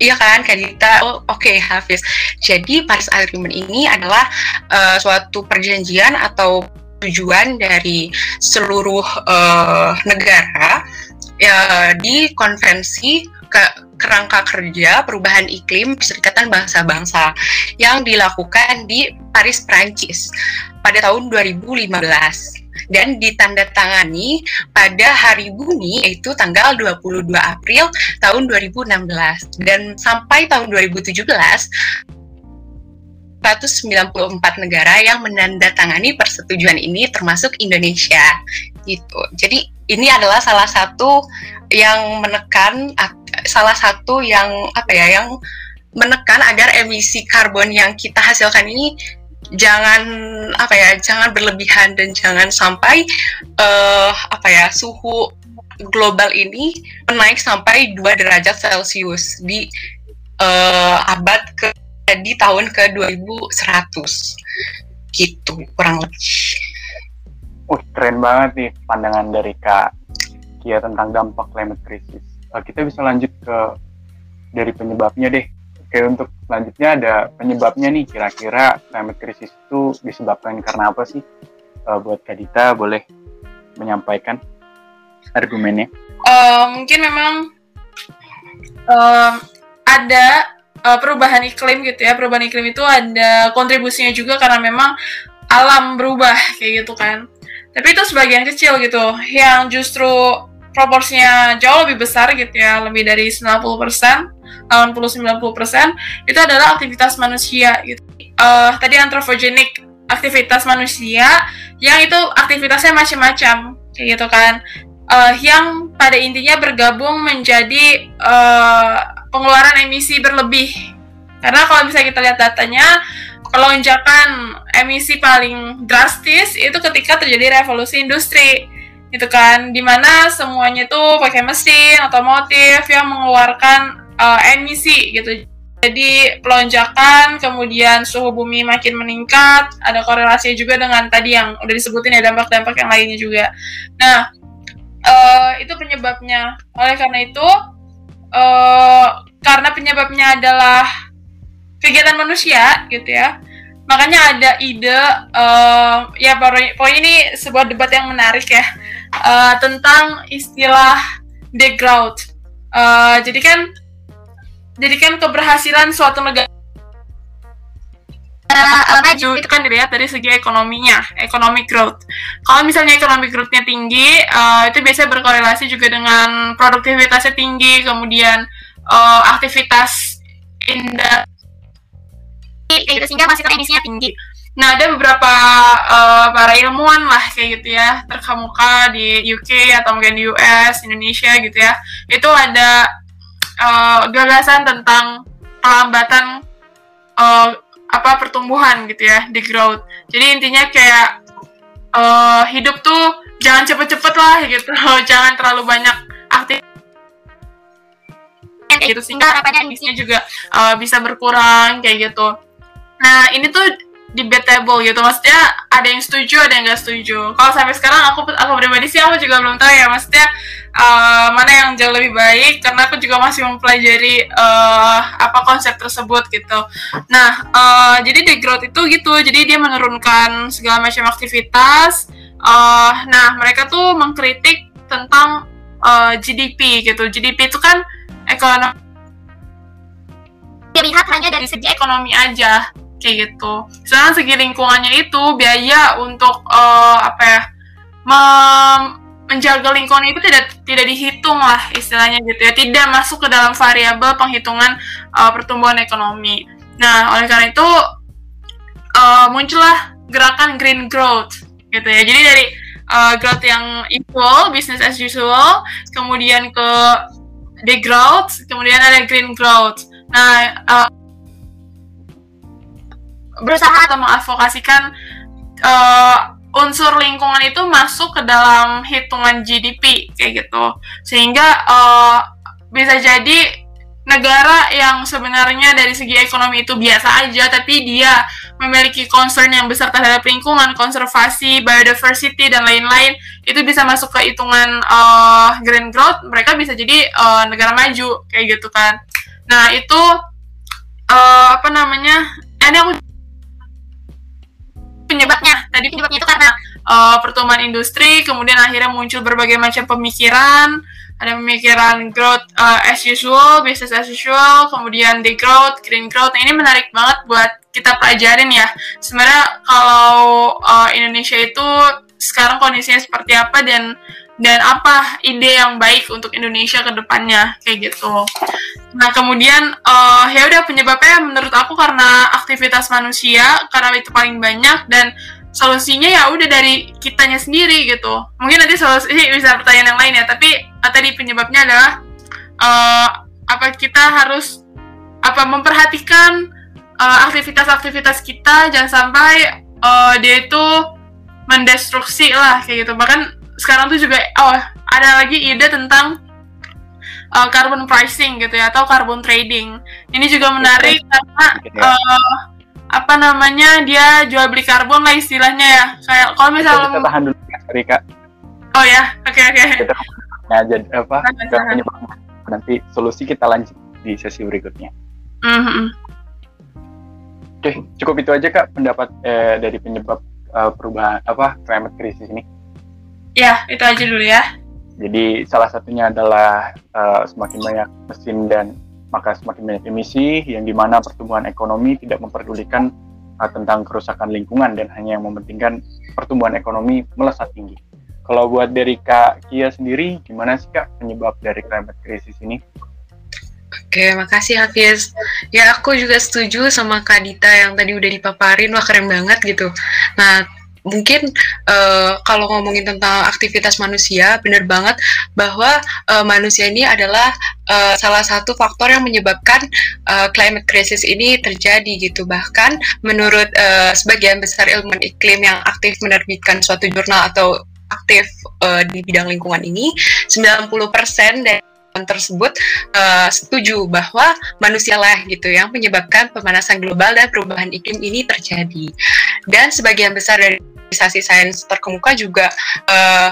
Iya kan, Kak Dita? Oh, Oke, okay, Hafiz. Jadi Paris Agreement ini adalah uh, suatu perjanjian atau tujuan dari seluruh uh, negara ya di konvensi ke kerangka kerja perubahan iklim Perserikatan Bangsa-Bangsa yang dilakukan di Paris, Prancis pada tahun 2015 dan ditandatangani pada hari bumi yaitu tanggal 22 April tahun 2016 dan sampai tahun 2017 194 negara yang menandatangani persetujuan ini termasuk Indonesia gitu. Jadi ini adalah salah satu yang menekan salah satu yang apa ya yang menekan agar emisi karbon yang kita hasilkan ini jangan apa ya jangan berlebihan dan jangan sampai uh, apa ya suhu global ini menaik sampai 2 derajat Celcius di uh, abad ke di tahun ke 2100 gitu kurang lebih. Oh keren banget nih pandangan dari Kak Kia tentang dampak climate crisis. Uh, kita bisa lanjut ke dari penyebabnya deh. Oke untuk selanjutnya ada penyebabnya nih kira-kira climate crisis itu disebabkan karena apa sih? Uh, buat Kak Dita boleh menyampaikan argumennya. Uh, mungkin memang uh, ada uh, perubahan iklim gitu ya perubahan iklim itu ada kontribusinya juga karena memang alam berubah kayak gitu kan tapi itu sebagian kecil gitu yang justru proporsinya jauh lebih besar gitu ya lebih dari 90% 80-90% itu adalah aktivitas manusia gitu uh, tadi anthropogenic aktivitas manusia yang itu aktivitasnya macam-macam kayak gitu kan uh, yang pada intinya bergabung menjadi uh, pengeluaran emisi berlebih. Karena kalau bisa kita lihat datanya, pelonjakan emisi paling drastis itu ketika terjadi revolusi industri. Itu kan, di mana semuanya itu pakai mesin, otomotif yang mengeluarkan uh, emisi gitu. Jadi pelonjakan, kemudian suhu bumi makin meningkat, ada korelasi juga dengan tadi yang udah disebutin ya dampak-dampak yang lainnya juga. Nah, uh, itu penyebabnya. Oleh karena itu, uh, karena penyebabnya adalah kegiatan manusia gitu ya makanya ada ide uh, ya pokoknya ini sebuah debat yang menarik ya uh, tentang istilah degrowth uh, jadi kan jadi kan keberhasilan suatu negara maju itu kan dilihat dari segi ekonominya, economic growth. Kalau misalnya economic growth-nya tinggi, uh, itu biasanya berkorelasi juga dengan produktivitasnya tinggi, kemudian uh, aktivitas industri gitu, sehingga masih emisinya tinggi. Nah, ada beberapa uh, para ilmuwan lah kayak gitu ya, terkemuka di UK atau mungkin di US, Indonesia gitu ya. Itu ada uh, gagasan tentang pelambatan uh, apa pertumbuhan gitu ya di growth. Jadi intinya kayak uh, hidup tuh jangan cepet-cepet lah gitu. Jangan terlalu banyak aktif gitu sehingga harapannya juga uh, bisa berkurang kayak gitu. Nah ini tuh debatable gitu. Maksudnya ada yang setuju ada yang nggak setuju. Kalau sampai sekarang aku aku pribadi sih aku juga belum tahu ya. Maksudnya uh, mana yang jauh lebih baik karena aku juga masih mempelajari uh, apa konsep tersebut gitu. Nah uh, jadi degrowth itu gitu. Jadi dia menurunkan segala macam aktivitas. Uh, nah mereka tuh mengkritik tentang uh, GDP gitu. GDP itu kan ekonomi dilihat hanya dari segi ekonomi aja kayak gitu. Sedangkan segi lingkungannya itu biaya untuk uh, apa ya mem menjaga lingkungan itu tidak tidak dihitung lah istilahnya gitu ya tidak masuk ke dalam variabel penghitungan uh, pertumbuhan ekonomi. Nah oleh karena itu uh, muncullah gerakan green growth gitu ya. Jadi dari uh, growth yang equal, business as usual, kemudian ke degrowth, kemudian ada green growth. Nah, uh, berusaha atau mengadvokasikan uh, unsur lingkungan itu masuk ke dalam hitungan GDP kayak gitu, sehingga uh, bisa jadi negara yang sebenarnya dari segi ekonomi itu biasa aja, tapi dia memiliki concern yang besar terhadap lingkungan, konservasi, biodiversity dan lain-lain, itu bisa masuk ke hitungan uh, green growth, mereka bisa jadi uh, negara maju kayak gitu kan. Nah itu uh, apa namanya? Ini aku penyebabnya. Tadi penyebabnya itu karena uh, pertumbuhan industri, kemudian akhirnya muncul berbagai macam pemikiran ada pemikiran growth uh, as usual, business as usual, kemudian the growth, green growth. Nah, ini menarik banget buat kita pelajarin ya. Sebenarnya kalau uh, Indonesia itu sekarang kondisinya seperti apa dan dan apa ide yang baik untuk Indonesia ke depannya? Kayak gitu. Nah kemudian uh, ya udah penyebabnya menurut aku karena aktivitas manusia karena itu paling banyak dan solusinya ya udah dari kitanya sendiri gitu. Mungkin nanti solusi bisa pertanyaan yang lain ya tapi uh, tadi penyebabnya adalah uh, apa kita harus apa memperhatikan aktivitas aktivitas-aktivitas kita jangan sampai uh, dia itu mendestruksi lah kayak gitu. Bahkan sekarang tuh juga oh ada lagi ide tentang uh, carbon pricing gitu ya atau carbon trading. Ini juga menarik karena uh, apa namanya dia jual beli karbon lah istilahnya ya. Kayak kalau misalnya kita, tahan dulu ya kak. Oh ya oke okay, oke okay. kita nah, jadi apa nanti solusi kita lanjut di sesi berikutnya. Mm-hmm. oke okay, cukup itu aja kak pendapat eh, dari penyebab uh, perubahan apa climate crisis ini ya itu aja dulu ya jadi salah satunya adalah uh, semakin banyak mesin dan maka semakin banyak emisi yang di mana pertumbuhan ekonomi tidak memperdulikan uh, tentang kerusakan lingkungan dan hanya yang mementingkan pertumbuhan ekonomi melesat tinggi. Kalau buat dari Kak Kia sendiri, gimana sih Kak penyebab dari climate crisis ini? Oke, makasih Hafiz. Ya, aku juga setuju sama Kak Dita yang tadi udah dipaparin, wah keren banget gitu. Nah, mungkin uh, kalau ngomongin tentang aktivitas manusia, benar banget bahwa uh, manusia ini adalah uh, salah satu faktor yang menyebabkan uh, climate crisis ini terjadi gitu. Bahkan menurut uh, sebagian besar ilmuwan iklim yang aktif menerbitkan suatu jurnal atau aktif uh, di bidang lingkungan ini, 90% dari tersebut uh, setuju bahwa manusialah gitu yang menyebabkan pemanasan global dan perubahan iklim ini terjadi. Dan sebagian besar dari organisasi sains terkemuka juga uh,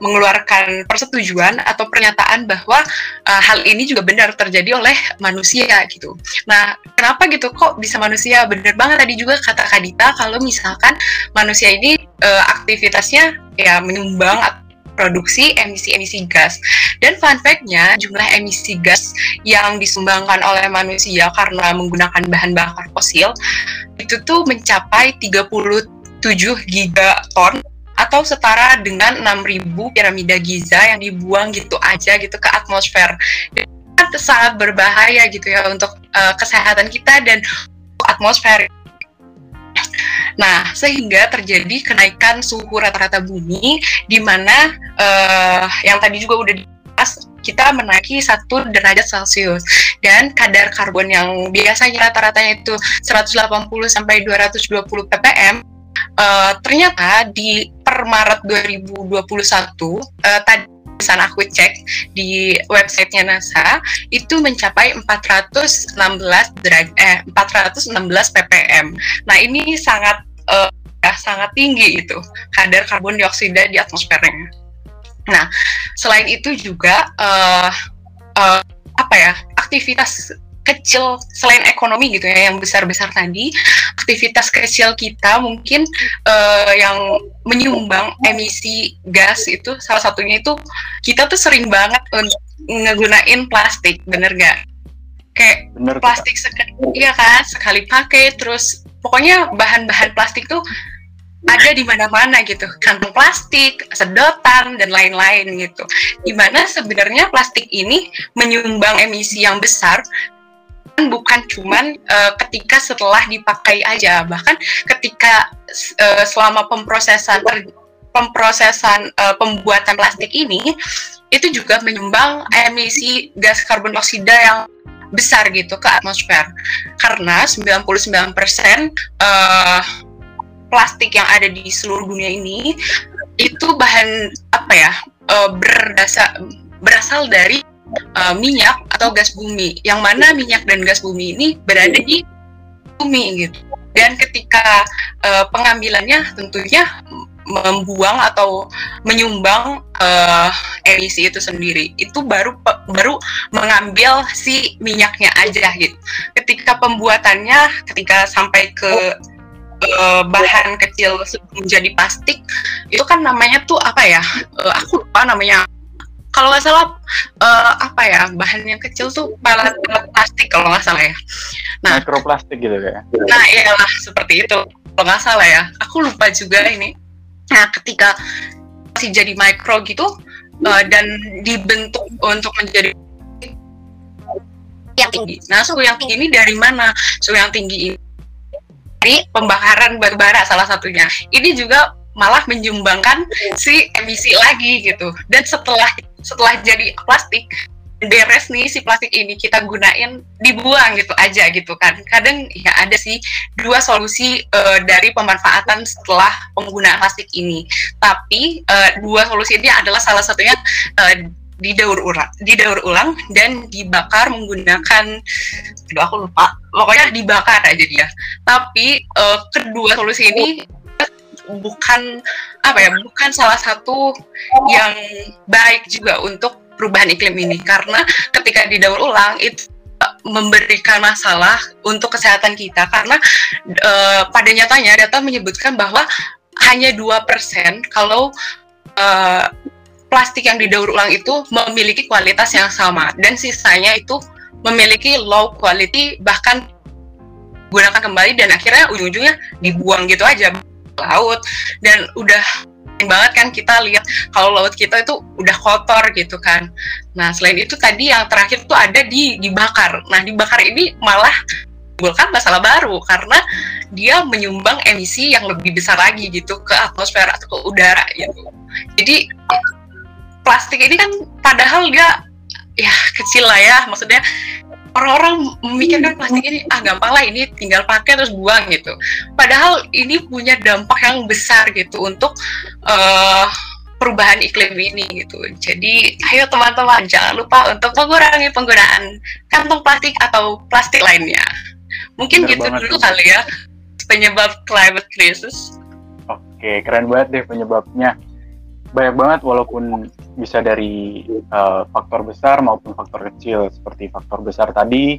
mengeluarkan persetujuan atau pernyataan bahwa uh, hal ini juga benar terjadi oleh manusia gitu. Nah, kenapa gitu kok bisa manusia? Benar banget tadi juga kata Kadita kalau misalkan manusia ini uh, aktivitasnya ya menyumbang produksi emisi-emisi gas. Dan fun fact-nya, jumlah emisi gas yang disumbangkan oleh manusia karena menggunakan bahan bakar fosil itu tuh mencapai 30 7 gigaton atau setara dengan 6000 piramida Giza yang dibuang gitu aja gitu ke atmosfer. Itu sangat berbahaya gitu ya untuk uh, kesehatan kita dan atmosfer. Nah, sehingga terjadi kenaikan suhu rata-rata bumi di mana uh, yang tadi juga udah dibahas kita menaiki satu derajat Celcius. Dan kadar karbon yang biasanya rata-ratanya itu 180 sampai 220 ppm uh, ternyata di per Maret 2021 uh, tadi sana aku cek di websitenya NASA itu mencapai 416 derajat eh 416 ppm. Nah ini sangat uh, ya, sangat tinggi itu kadar karbon dioksida di atmosfernya. Nah selain itu juga uh, uh, apa ya aktivitas kecil selain ekonomi gitu ya yang besar-besar tadi aktivitas kecil kita mungkin uh, yang menyumbang emisi gas itu salah satunya itu kita tuh sering banget untuk ngegunain plastik bener gak kayak bener, plastik sekali iya kan sekali pakai terus pokoknya bahan-bahan plastik tuh ada di mana-mana gitu. Kantong plastik sedotan dan lain-lain gitu. Di mana sebenarnya plastik ini menyumbang emisi yang besar bukan cuman uh, ketika setelah dipakai aja bahkan ketika uh, selama pemprosesan ter, pemprosesan uh, pembuatan plastik ini itu juga menyumbang emisi gas karbon dioksida yang besar gitu ke atmosfer. Karena 99% uh, plastik yang ada di seluruh dunia ini itu bahan apa ya uh, berdasar berasal dari uh, minyak atau gas bumi. Yang mana minyak dan gas bumi ini berada di bumi gitu. Dan ketika uh, pengambilannya tentunya membuang atau menyumbang uh, emisi itu sendiri. Itu baru baru mengambil si minyaknya aja gitu. Ketika pembuatannya ketika sampai ke bahan kecil menjadi plastik itu kan namanya tuh apa ya? Aku lupa namanya kalau nggak salah uh, apa ya bahan yang kecil tuh pelet plastik kalau nggak salah ya nah mikroplastik gitu ya nah iyalah seperti itu kalau nggak salah ya aku lupa juga ini Nah, ketika masih jadi mikro gitu uh, dan dibentuk untuk menjadi yang tinggi. Nah, suhu yang tinggi ini dari mana? Suhu yang tinggi ini dari pembakaran batu bara salah satunya. Ini juga malah menyumbangkan si emisi lagi gitu. Dan setelah setelah jadi plastik, beres nih si plastik ini kita gunain dibuang gitu aja gitu kan. Kadang ya ada sih dua solusi uh, dari pemanfaatan setelah penggunaan plastik ini. Tapi uh, dua solusi ini adalah salah satunya uh, didaur ulang didaur ulang dan dibakar menggunakan aduh aku lupa pokoknya dibakar aja dia. Tapi uh, kedua solusi ini bukan apa ya bukan salah satu yang baik juga untuk perubahan iklim ini. Karena ketika didaur ulang itu memberikan masalah untuk kesehatan kita. Karena e, pada nyatanya data menyebutkan bahwa hanya dua persen kalau e, plastik yang didaur ulang itu memiliki kualitas yang sama. Dan sisanya itu memiliki low quality bahkan gunakan kembali dan akhirnya ujung-ujungnya dibuang gitu aja laut dan udah banget kan kita lihat kalau laut kita itu udah kotor gitu kan. Nah selain itu tadi yang terakhir tuh ada di dibakar. Nah dibakar ini malah menimbulkan masalah baru karena dia menyumbang emisi yang lebih besar lagi gitu ke atmosfer atau ke udara gitu. Jadi plastik ini kan padahal dia ya kecil lah ya, maksudnya orang-orang memikirkan plastik ini ah gampang lah ini tinggal pakai terus buang gitu. Padahal ini punya dampak yang besar gitu untuk uh, perubahan iklim ini gitu. Jadi ayo teman-teman jangan lupa untuk mengurangi penggunaan kantong plastik atau plastik lainnya. Mungkin Benar gitu dulu kali ya penyebab climate crisis. Oke, keren banget deh penyebabnya banyak banget walaupun bisa dari uh, faktor besar maupun faktor kecil seperti faktor besar tadi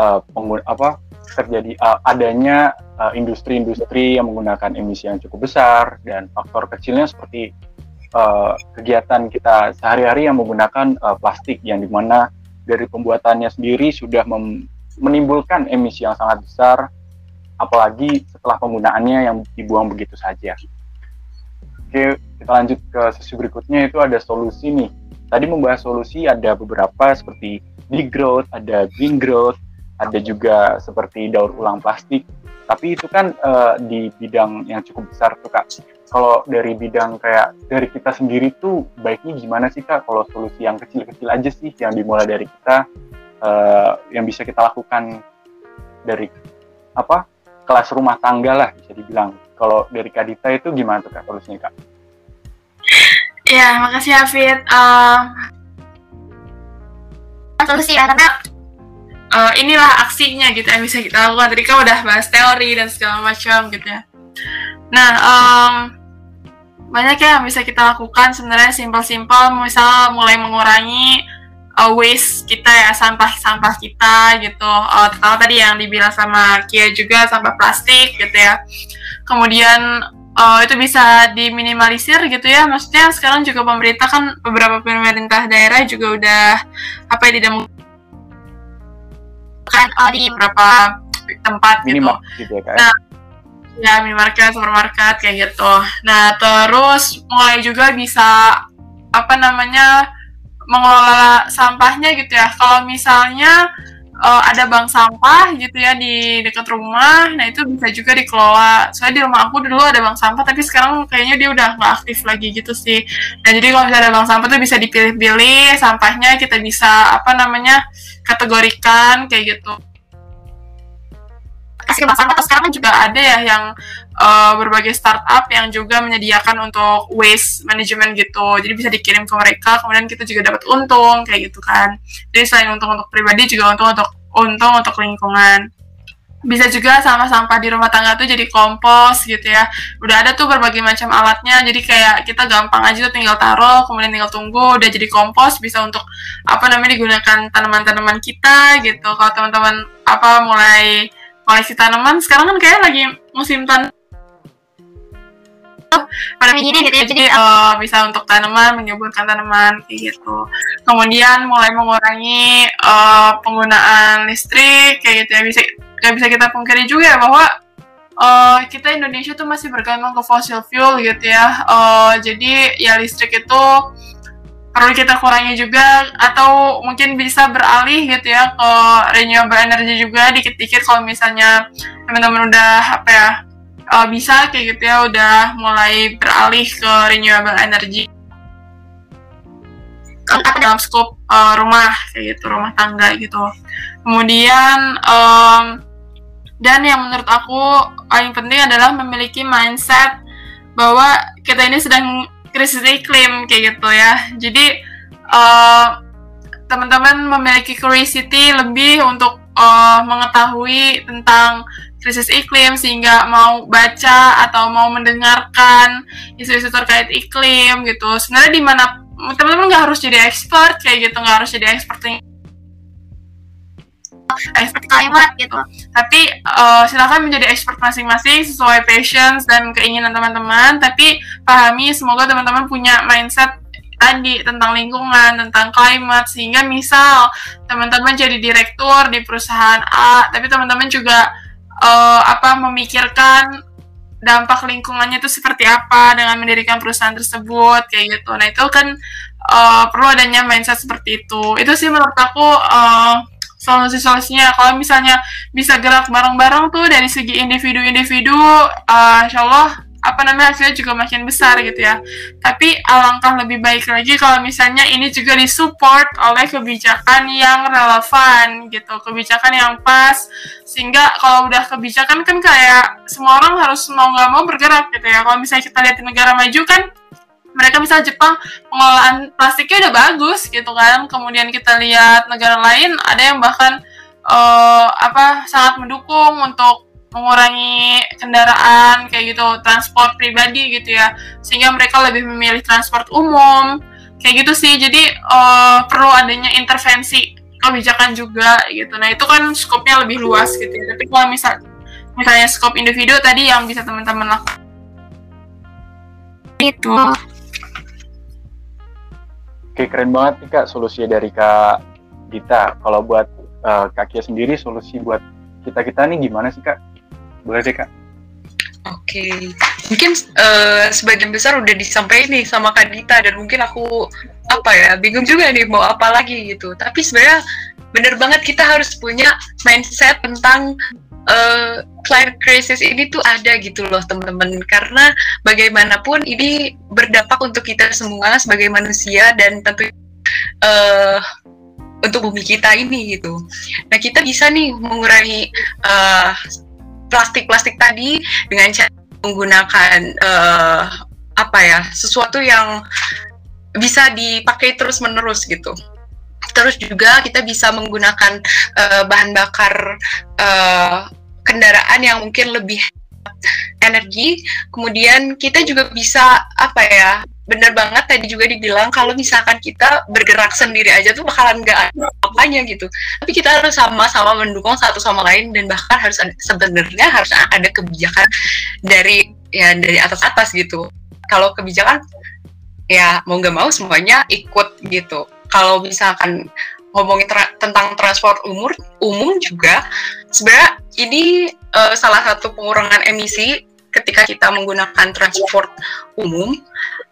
uh, pengguna, apa terjadi uh, adanya industri-industri uh, yang menggunakan emisi yang cukup besar dan faktor kecilnya seperti uh, kegiatan kita sehari-hari yang menggunakan uh, plastik yang di mana dari pembuatannya sendiri sudah menimbulkan emisi yang sangat besar apalagi setelah penggunaannya yang dibuang begitu saja. Oke, kita lanjut ke sesi berikutnya itu ada solusi nih. Tadi membahas solusi ada beberapa seperti degrowth, ada green growth, ada juga seperti daur ulang plastik. Tapi itu kan uh, di bidang yang cukup besar tuh kak. Kalau dari bidang kayak dari kita sendiri tuh baiknya gimana sih kak? Kalau solusi yang kecil-kecil aja sih yang dimulai dari kita, uh, yang bisa kita lakukan dari apa kelas rumah tangga lah bisa dibilang kalau dari Kak Dita itu gimana tuh Kak solusinya Kak? Ya, makasih Hafid. Uh, solusi ya, karena uh, inilah aksinya gitu yang bisa kita lakukan. Tadi kan udah bahas teori dan segala macam gitu ya. Nah, um, banyak ya yang bisa kita lakukan sebenarnya simpel-simpel, misal mulai mengurangi uh, waste kita ya sampah-sampah kita gitu. Uh, tadi yang dibilang sama Kia juga sampah plastik gitu ya kemudian uh, itu bisa diminimalisir gitu ya. Maksudnya sekarang juga pemerintah kan beberapa pemerintah daerah juga udah apa ya tidak kan uh, di beberapa tempat gitu. gitu ya, nah ya minimarket supermarket kayak gitu. Nah terus mulai juga bisa apa namanya mengelola sampahnya gitu ya. Kalau misalnya uh, ada bank sampah gitu ya di dekat rumah. Nah itu bisa juga dikelola. Soalnya di rumah aku dulu ada bank sampah, tapi sekarang kayaknya dia udah nggak aktif lagi gitu sih. Nah jadi kalau misalnya ada bank sampah tuh bisa dipilih-pilih sampahnya kita bisa apa namanya kategorikan kayak gitu. Kasih bank sampah sekarang juga ada ya yang uh, berbagai startup yang juga menyediakan untuk waste management gitu. Jadi bisa dikirim ke mereka, kemudian kita juga dapat untung kayak gitu kan. Jadi selain untung untuk pribadi juga untung untuk untung untuk lingkungan. Bisa juga sampah-sampah di rumah tangga tuh jadi kompos gitu ya. Udah ada tuh berbagai macam alatnya, jadi kayak kita gampang aja tuh tinggal taruh, kemudian tinggal tunggu, udah jadi kompos, bisa untuk apa namanya digunakan tanaman-tanaman kita gitu. Kalau teman-teman apa mulai koleksi tanaman, sekarang kan kayak lagi musim tan pada gini gitu ya jadi uh, bisa untuk tanaman menyuburkan tanaman kayak gitu. Kemudian mulai mengurangi uh, penggunaan listrik kayak gitu ya. Bisa nggak bisa kita pungkiri juga ya bahwa uh, kita Indonesia tuh masih bergantung ke fossil fuel gitu ya. Uh, jadi ya listrik itu perlu kita kurangi juga atau mungkin bisa beralih gitu ya ke renewable energy juga dikit-dikit kalau misalnya teman-teman udah apa ya uh, bisa kayak gitu ya udah mulai beralih ke renewable energy. Dalam skop uh, rumah kayak gitu rumah tangga gitu. Kemudian um, dan yang menurut aku paling penting adalah memiliki mindset bahwa kita ini sedang krisis iklim kayak gitu ya. Jadi uh, teman-teman memiliki curiosity lebih untuk uh, mengetahui tentang krisis iklim sehingga mau baca atau mau mendengarkan isu-isu terkait iklim gitu. Sebenarnya di mana teman-teman nggak harus jadi expert kayak gitu nggak harus jadi expert expert climate gitu tapi uh, silakan menjadi expert masing-masing sesuai passions dan keinginan teman-teman tapi pahami semoga teman-teman punya mindset tadi tentang lingkungan, tentang climate sehingga misal teman-teman jadi direktur di perusahaan A, tapi teman-teman juga uh, apa memikirkan dampak lingkungannya itu seperti apa dengan mendirikan perusahaan tersebut kayak gitu. Nah itu kan uh, perlu adanya mindset seperti itu. Itu sih menurut aku uh, solusi-solusinya. Kalau misalnya bisa gerak bareng-bareng tuh dari segi individu-individu, uh, insya Allah apa namanya hasilnya juga makin besar gitu ya. Tapi alangkah lebih baik lagi kalau misalnya ini juga disupport oleh kebijakan yang relevan gitu, kebijakan yang pas sehingga kalau udah kebijakan kan kayak semua orang harus mau nggak mau bergerak gitu ya. Kalau misalnya kita lihat di negara maju kan mereka misal Jepang pengelolaan plastiknya udah bagus gitu kan. Kemudian kita lihat negara lain ada yang bahkan uh, apa sangat mendukung untuk mengurangi kendaraan kayak gitu transport pribadi gitu ya. Sehingga mereka lebih memilih transport umum kayak gitu sih. Jadi uh, perlu adanya intervensi kebijakan juga gitu. Nah itu kan skopnya lebih luas gitu ya. Tapi kalau misal misalnya skop individu tadi yang bisa teman-teman lakukan. Itu oke keren banget nih kak solusi dari kak Dita kalau buat uh, kak Kia sendiri solusi buat kita kita nih gimana sih kak boleh deh kak. Oke, okay. mungkin uh, sebagian besar udah disampaikan nih sama Kak Dita dan mungkin aku apa ya bingung juga nih mau apa lagi gitu. Tapi sebenarnya bener banget kita harus punya mindset tentang uh, climate crisis ini tuh ada gitu loh teman-teman karena bagaimanapun ini berdampak untuk kita semua sebagai manusia dan tentu uh, untuk bumi kita ini gitu. Nah kita bisa nih mengurangi uh, plastik-plastik tadi dengan cara menggunakan uh, apa ya sesuatu yang bisa dipakai terus menerus gitu. Terus juga kita bisa menggunakan uh, bahan bakar uh, kendaraan yang mungkin lebih energi. Kemudian kita juga bisa apa ya bener banget tadi juga dibilang kalau misalkan kita bergerak sendiri aja tuh bakalan nggak apanya gitu. Tapi kita harus sama-sama mendukung satu sama lain dan bahkan harus sebenarnya harus ada kebijakan dari ya dari atas atas gitu. Kalau kebijakan ya mau nggak mau semuanya ikut gitu kalau misalkan ngomongin tra tentang transport umur umum juga sebenarnya ini uh, salah satu pengurangan emisi ketika kita menggunakan transport umum.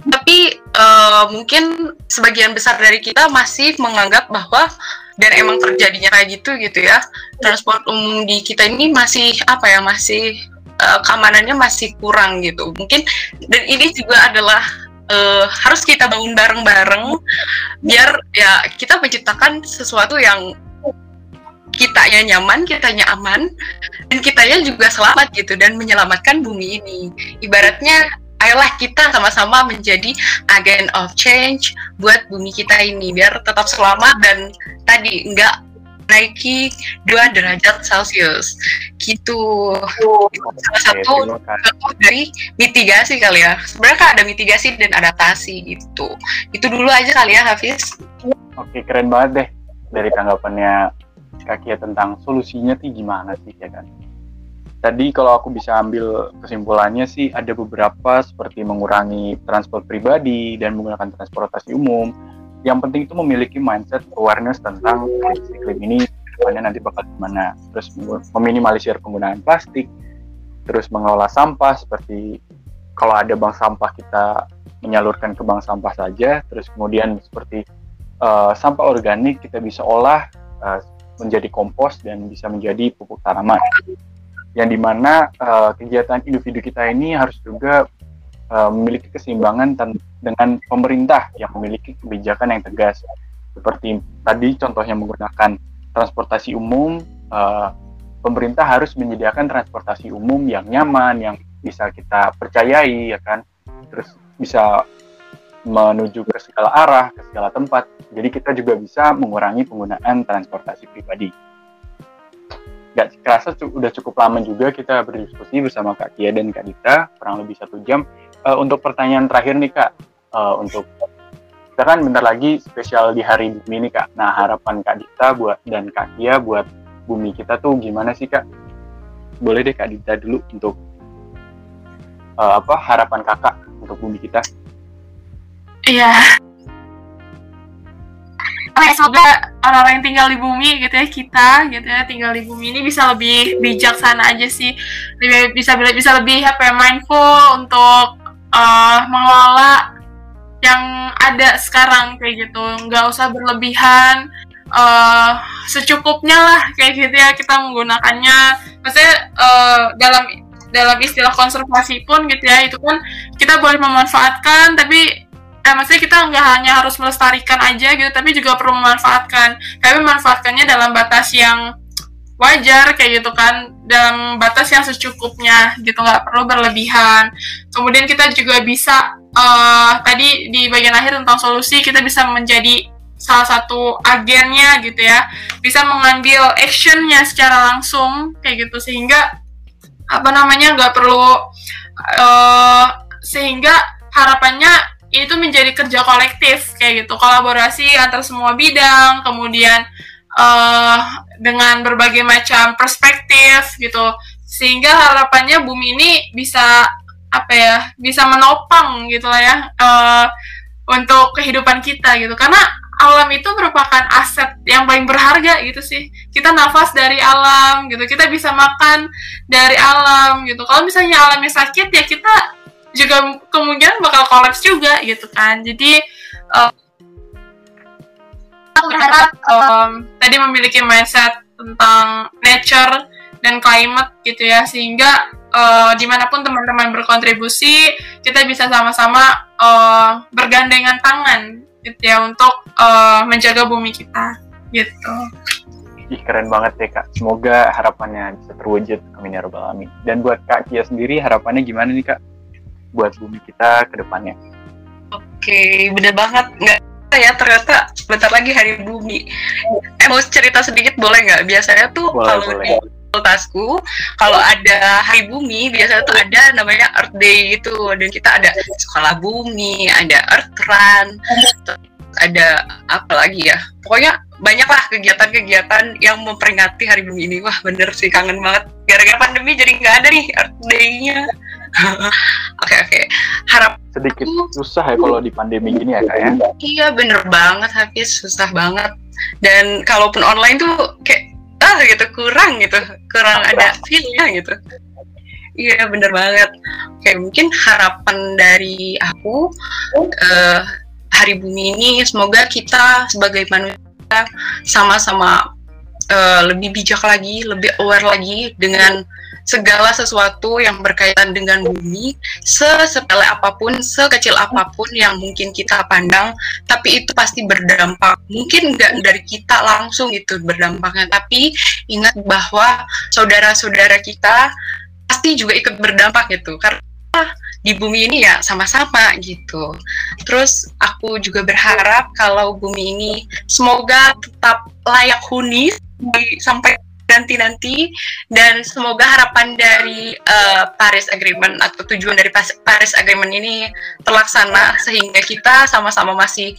Tapi uh, mungkin sebagian besar dari kita masih menganggap bahwa dan emang terjadinya kayak gitu gitu ya. Transport umum di kita ini masih apa ya masih uh, keamanannya masih kurang gitu. Mungkin dan ini juga adalah uh, harus kita bangun bareng-bareng biar ya kita menciptakan sesuatu yang kitanya nyaman, kitanya aman, dan kitanya juga selamat gitu dan menyelamatkan bumi ini. Ibaratnya ayolah kita sama-sama menjadi agen of change buat bumi kita ini biar tetap selamat dan tadi enggak naiki dua derajat Celcius. Gitu. Itu salah satu contoh dari mitigasi kali ya. Sebenarnya kan ada mitigasi dan adaptasi gitu. Itu dulu aja kali ya Hafiz. Oke keren banget deh dari tanggapannya Kakia tentang solusinya sih gimana sih ya kan? Tadi kalau aku bisa ambil kesimpulannya sih ada beberapa seperti mengurangi transport pribadi dan menggunakan transportasi umum. Yang penting itu memiliki mindset awareness tentang krisis iklim ini depannya nanti bakal gimana. Terus meminimalisir penggunaan plastik, terus mengelola sampah seperti kalau ada bank sampah kita menyalurkan ke bank sampah saja, terus kemudian seperti uh, sampah organik kita bisa olah uh, menjadi kompos dan bisa menjadi pupuk tanaman yang di mana uh, kegiatan individu kita ini harus juga uh, memiliki keseimbangan dengan pemerintah yang memiliki kebijakan yang tegas. Seperti tadi contohnya menggunakan transportasi umum uh, pemerintah harus menyediakan transportasi umum yang nyaman yang bisa kita percayai ya kan? Terus bisa menuju ke segala arah ke segala tempat. Jadi kita juga bisa mengurangi penggunaan transportasi pribadi. Nggak kerasa udah cukup lama juga kita berdiskusi bersama Kak Kia dan Kak Dita. Kurang lebih satu jam. Uh, untuk pertanyaan terakhir nih Kak, uh, untuk kita kan bentar lagi spesial di hari bumi ini Kak. Nah harapan Kak Dita buat dan Kak Kia buat bumi kita tuh gimana sih Kak? Boleh deh Kak Dita dulu untuk uh, apa harapan Kakak untuk bumi kita? Iya oh semoga orang-orang yang tinggal di bumi gitu ya kita gitu ya tinggal di bumi ini bisa lebih bijaksana aja sih lebih bisa bisa lebih apa ya mindful untuk uh, mengelola yang ada sekarang kayak gitu. Nggak usah berlebihan. Uh, secukupnya lah kayak gitu ya kita menggunakannya. Maksudnya uh, dalam dalam istilah konservasi pun gitu ya itu pun kita boleh memanfaatkan tapi eh maksudnya kita nggak hanya harus melestarikan aja gitu tapi juga perlu memanfaatkan. Tapi memanfaatkannya dalam batas yang wajar kayak gitu kan. Dalam batas yang secukupnya gitu nggak perlu berlebihan. Kemudian kita juga bisa uh, tadi di bagian akhir tentang solusi kita bisa menjadi salah satu agennya gitu ya. Bisa mengambil actionnya secara langsung kayak gitu. Sehingga apa namanya nggak perlu uh, sehingga harapannya itu menjadi kerja kolektif kayak gitu. Kolaborasi antar semua bidang kemudian uh, dengan berbagai macam perspektif gitu. Sehingga harapannya bumi ini bisa apa ya bisa menopang gitu lah ya uh, untuk kehidupan kita gitu. Karena alam itu merupakan aset yang paling berharga gitu sih. Kita nafas dari alam gitu kita bisa makan dari alam gitu. Kalau misalnya alamnya sakit ya kita juga kemungkinan bakal kolaps juga gitu kan. Jadi aku berharap um, tadi memiliki mindset tentang nature dan climate gitu ya sehingga uh, di mana pun teman-teman berkontribusi kita bisa sama-sama uh, bergandengan tangan gitu ya untuk uh, menjaga bumi kita gitu. Ih, keren banget ya kak. Semoga harapannya bisa terwujud. Amin ya robbal alamin. Dan buat kak Kia sendiri harapannya gimana nih kak? buat bumi kita ke depannya. Oke, bener banget. Nggak ya ternyata sebentar lagi hari bumi. Eh, mau cerita sedikit boleh nggak? Biasanya tuh kalau di fakultasku kalau ada hari bumi biasanya tuh ada namanya Earth Day gitu dan kita ada sekolah bumi, ada Earth Run, ada apa lagi ya? Pokoknya banyak lah kegiatan-kegiatan yang memperingati hari bumi ini. Wah bener sih kangen banget. Gara-gara pandemi jadi nggak ada nih Earth Day-nya. Oke oke. Harap sedikit susah ya kalau di pandemi gini ya kak ya. Iya bener banget Hafiz susah banget. Dan kalaupun online tuh kayak ah gitu kurang gitu kurang ada feelnya gitu. Iya bener banget. Kayak mungkin harapan dari aku uh, hari bumi ini semoga kita sebagai manusia sama-sama uh, lebih bijak lagi, lebih aware lagi dengan segala sesuatu yang berkaitan dengan bumi, sesepele apa pun, sekecil apa pun yang mungkin kita pandang, tapi itu pasti berdampak. Mungkin nggak dari kita langsung itu berdampaknya, tapi ingat bahwa saudara-saudara kita pasti juga ikut berdampak gitu, karena di bumi ini ya sama-sama gitu. Terus aku juga berharap kalau bumi ini semoga tetap layak huni sampai nanti-nanti dan semoga harapan dari uh, Paris Agreement atau tujuan dari Paris Agreement ini terlaksana sehingga kita sama-sama masih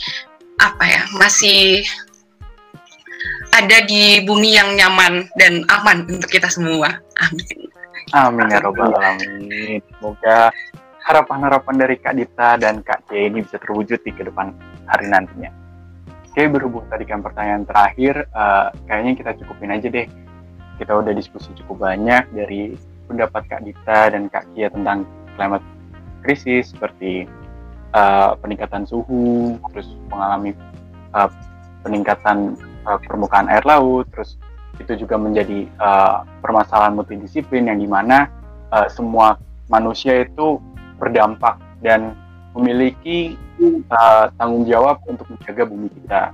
apa ya masih ada di bumi yang nyaman dan aman untuk kita semua. Amin. Amin ya robbal alamin. Semoga harapan-harapan dari Kak Dita dan Kak C ini bisa terwujud di ke depan hari nantinya. Oke, berhubung tadi kan pertanyaan terakhir, uh, kayaknya kita cukupin aja deh kita udah diskusi cukup banyak dari pendapat Kak Dita dan Kak Kia tentang climate krisis seperti uh, peningkatan suhu, terus mengalami uh, peningkatan uh, permukaan air laut, terus itu juga menjadi uh, permasalahan multidisiplin yang di mana uh, semua manusia itu berdampak dan memiliki uh, tanggung jawab untuk menjaga bumi kita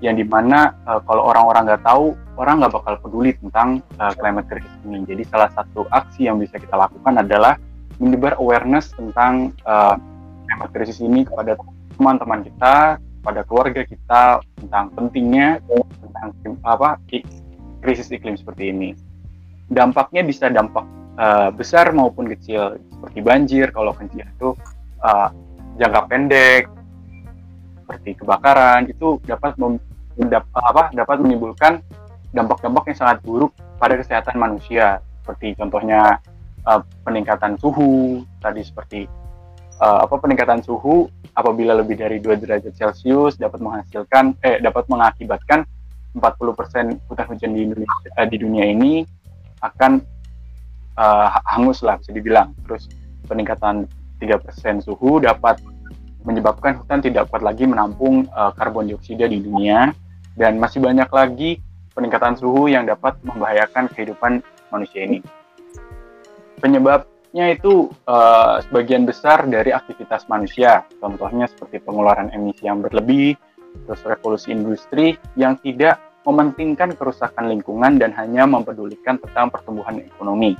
yang di mana uh, kalau orang-orang nggak tahu orang nggak bakal peduli tentang uh, climate crisis ini. Jadi salah satu aksi yang bisa kita lakukan adalah menyebar awareness tentang uh, climate crisis ini kepada teman-teman kita pada keluarga kita tentang pentingnya tentang apa krisis iklim seperti ini. Dampaknya bisa dampak uh, besar maupun kecil seperti banjir kalau kecil itu uh, jangka pendek seperti kebakaran itu dapat mendap, apa, dapat menimbulkan dampak-dampak yang sangat buruk pada kesehatan manusia. Seperti contohnya uh, peningkatan suhu tadi seperti uh, apa peningkatan suhu apabila lebih dari 2 derajat Celcius dapat menghasilkan eh dapat mengakibatkan 40% hutan hujan di Indonesia uh, di dunia ini akan uh, hangus lah bisa dibilang. Terus peningkatan 3% suhu dapat menyebabkan hutan tidak kuat lagi menampung uh, karbon dioksida di dunia dan masih banyak lagi peningkatan suhu yang dapat membahayakan kehidupan manusia ini. Penyebabnya itu uh, sebagian besar dari aktivitas manusia, contohnya seperti pengeluaran emisi yang berlebih, terus revolusi industri yang tidak mementingkan kerusakan lingkungan dan hanya mempedulikan tentang pertumbuhan ekonomi.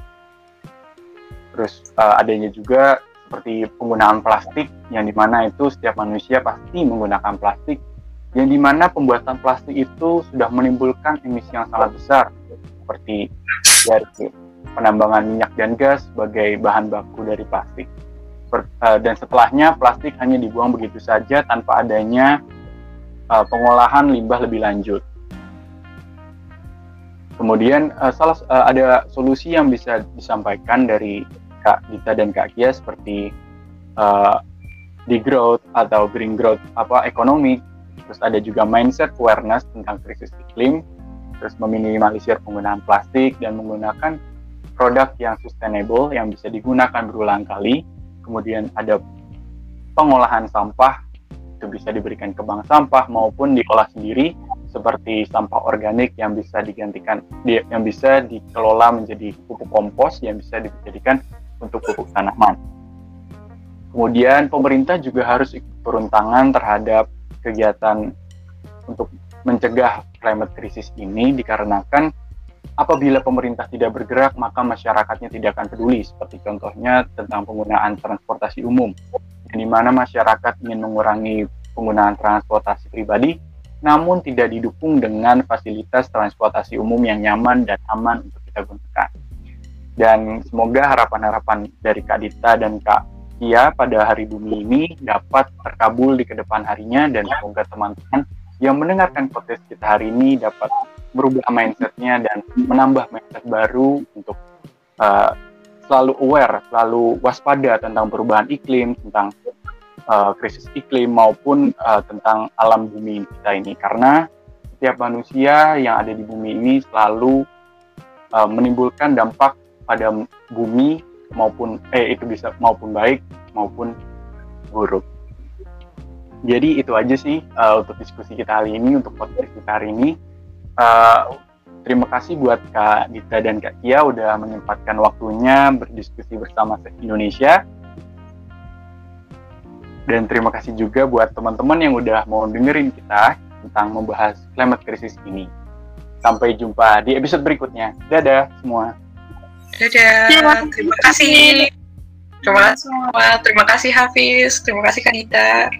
Terus uh, adanya juga seperti penggunaan plastik yang di mana itu setiap manusia pasti menggunakan plastik yang di mana pembuatan plastik itu sudah menimbulkan emisi yang sangat besar seperti dari penambangan minyak dan gas sebagai bahan baku dari plastik eh, dan setelahnya plastik hanya dibuang begitu saja tanpa adanya uh, pengolahan limbah lebih lanjut. Kemudian uh, salah ada solusi yang bisa disampaikan dari Kak Dita dan Kak Kia seperti uh, di growth atau green growth apa ekonomi. Terus ada juga mindset awareness tentang krisis iklim. Terus meminimalisir penggunaan plastik dan menggunakan produk yang sustainable yang bisa digunakan berulang kali. Kemudian ada pengolahan sampah itu bisa diberikan ke bank sampah maupun diolah sendiri seperti sampah organik yang bisa digantikan yang bisa dikelola menjadi pupuk kompos yang bisa dijadikan untuk pupuk tanaman. Kemudian pemerintah juga harus ikut turun tangan terhadap kegiatan untuk mencegah climate crisis ini dikarenakan apabila pemerintah tidak bergerak maka masyarakatnya tidak akan peduli seperti contohnya tentang penggunaan transportasi umum di mana masyarakat ingin mengurangi penggunaan transportasi pribadi namun tidak didukung dengan fasilitas transportasi umum yang nyaman dan aman untuk kita gunakan dan semoga harapan-harapan dari Kak Dita dan Kak Kia pada hari bumi ini dapat terkabul di ke depan harinya. Dan semoga teman-teman yang mendengarkan podcast kita hari ini dapat berubah mindsetnya dan menambah mindset baru untuk uh, selalu aware, selalu waspada tentang perubahan iklim, tentang uh, krisis iklim maupun uh, tentang alam bumi kita ini. Karena setiap manusia yang ada di bumi ini selalu uh, menimbulkan dampak pada bumi maupun eh itu bisa maupun baik maupun buruk. Jadi itu aja sih uh, untuk diskusi kita hari ini, untuk podcast kita hari ini. Uh, terima kasih buat Kak Dita dan Kak Kia udah menyempatkan waktunya berdiskusi bersama Indonesia. Dan terima kasih juga buat teman-teman yang udah mau dengerin kita tentang membahas climate crisis ini. Sampai jumpa di episode berikutnya. Dadah semua. Dadah. Terima kasih. Terima kasih semua. Terima kasih Hafiz. Terima kasih Kak Dita.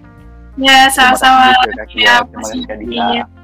Ya, sama-sama. Kia. Terima kasih.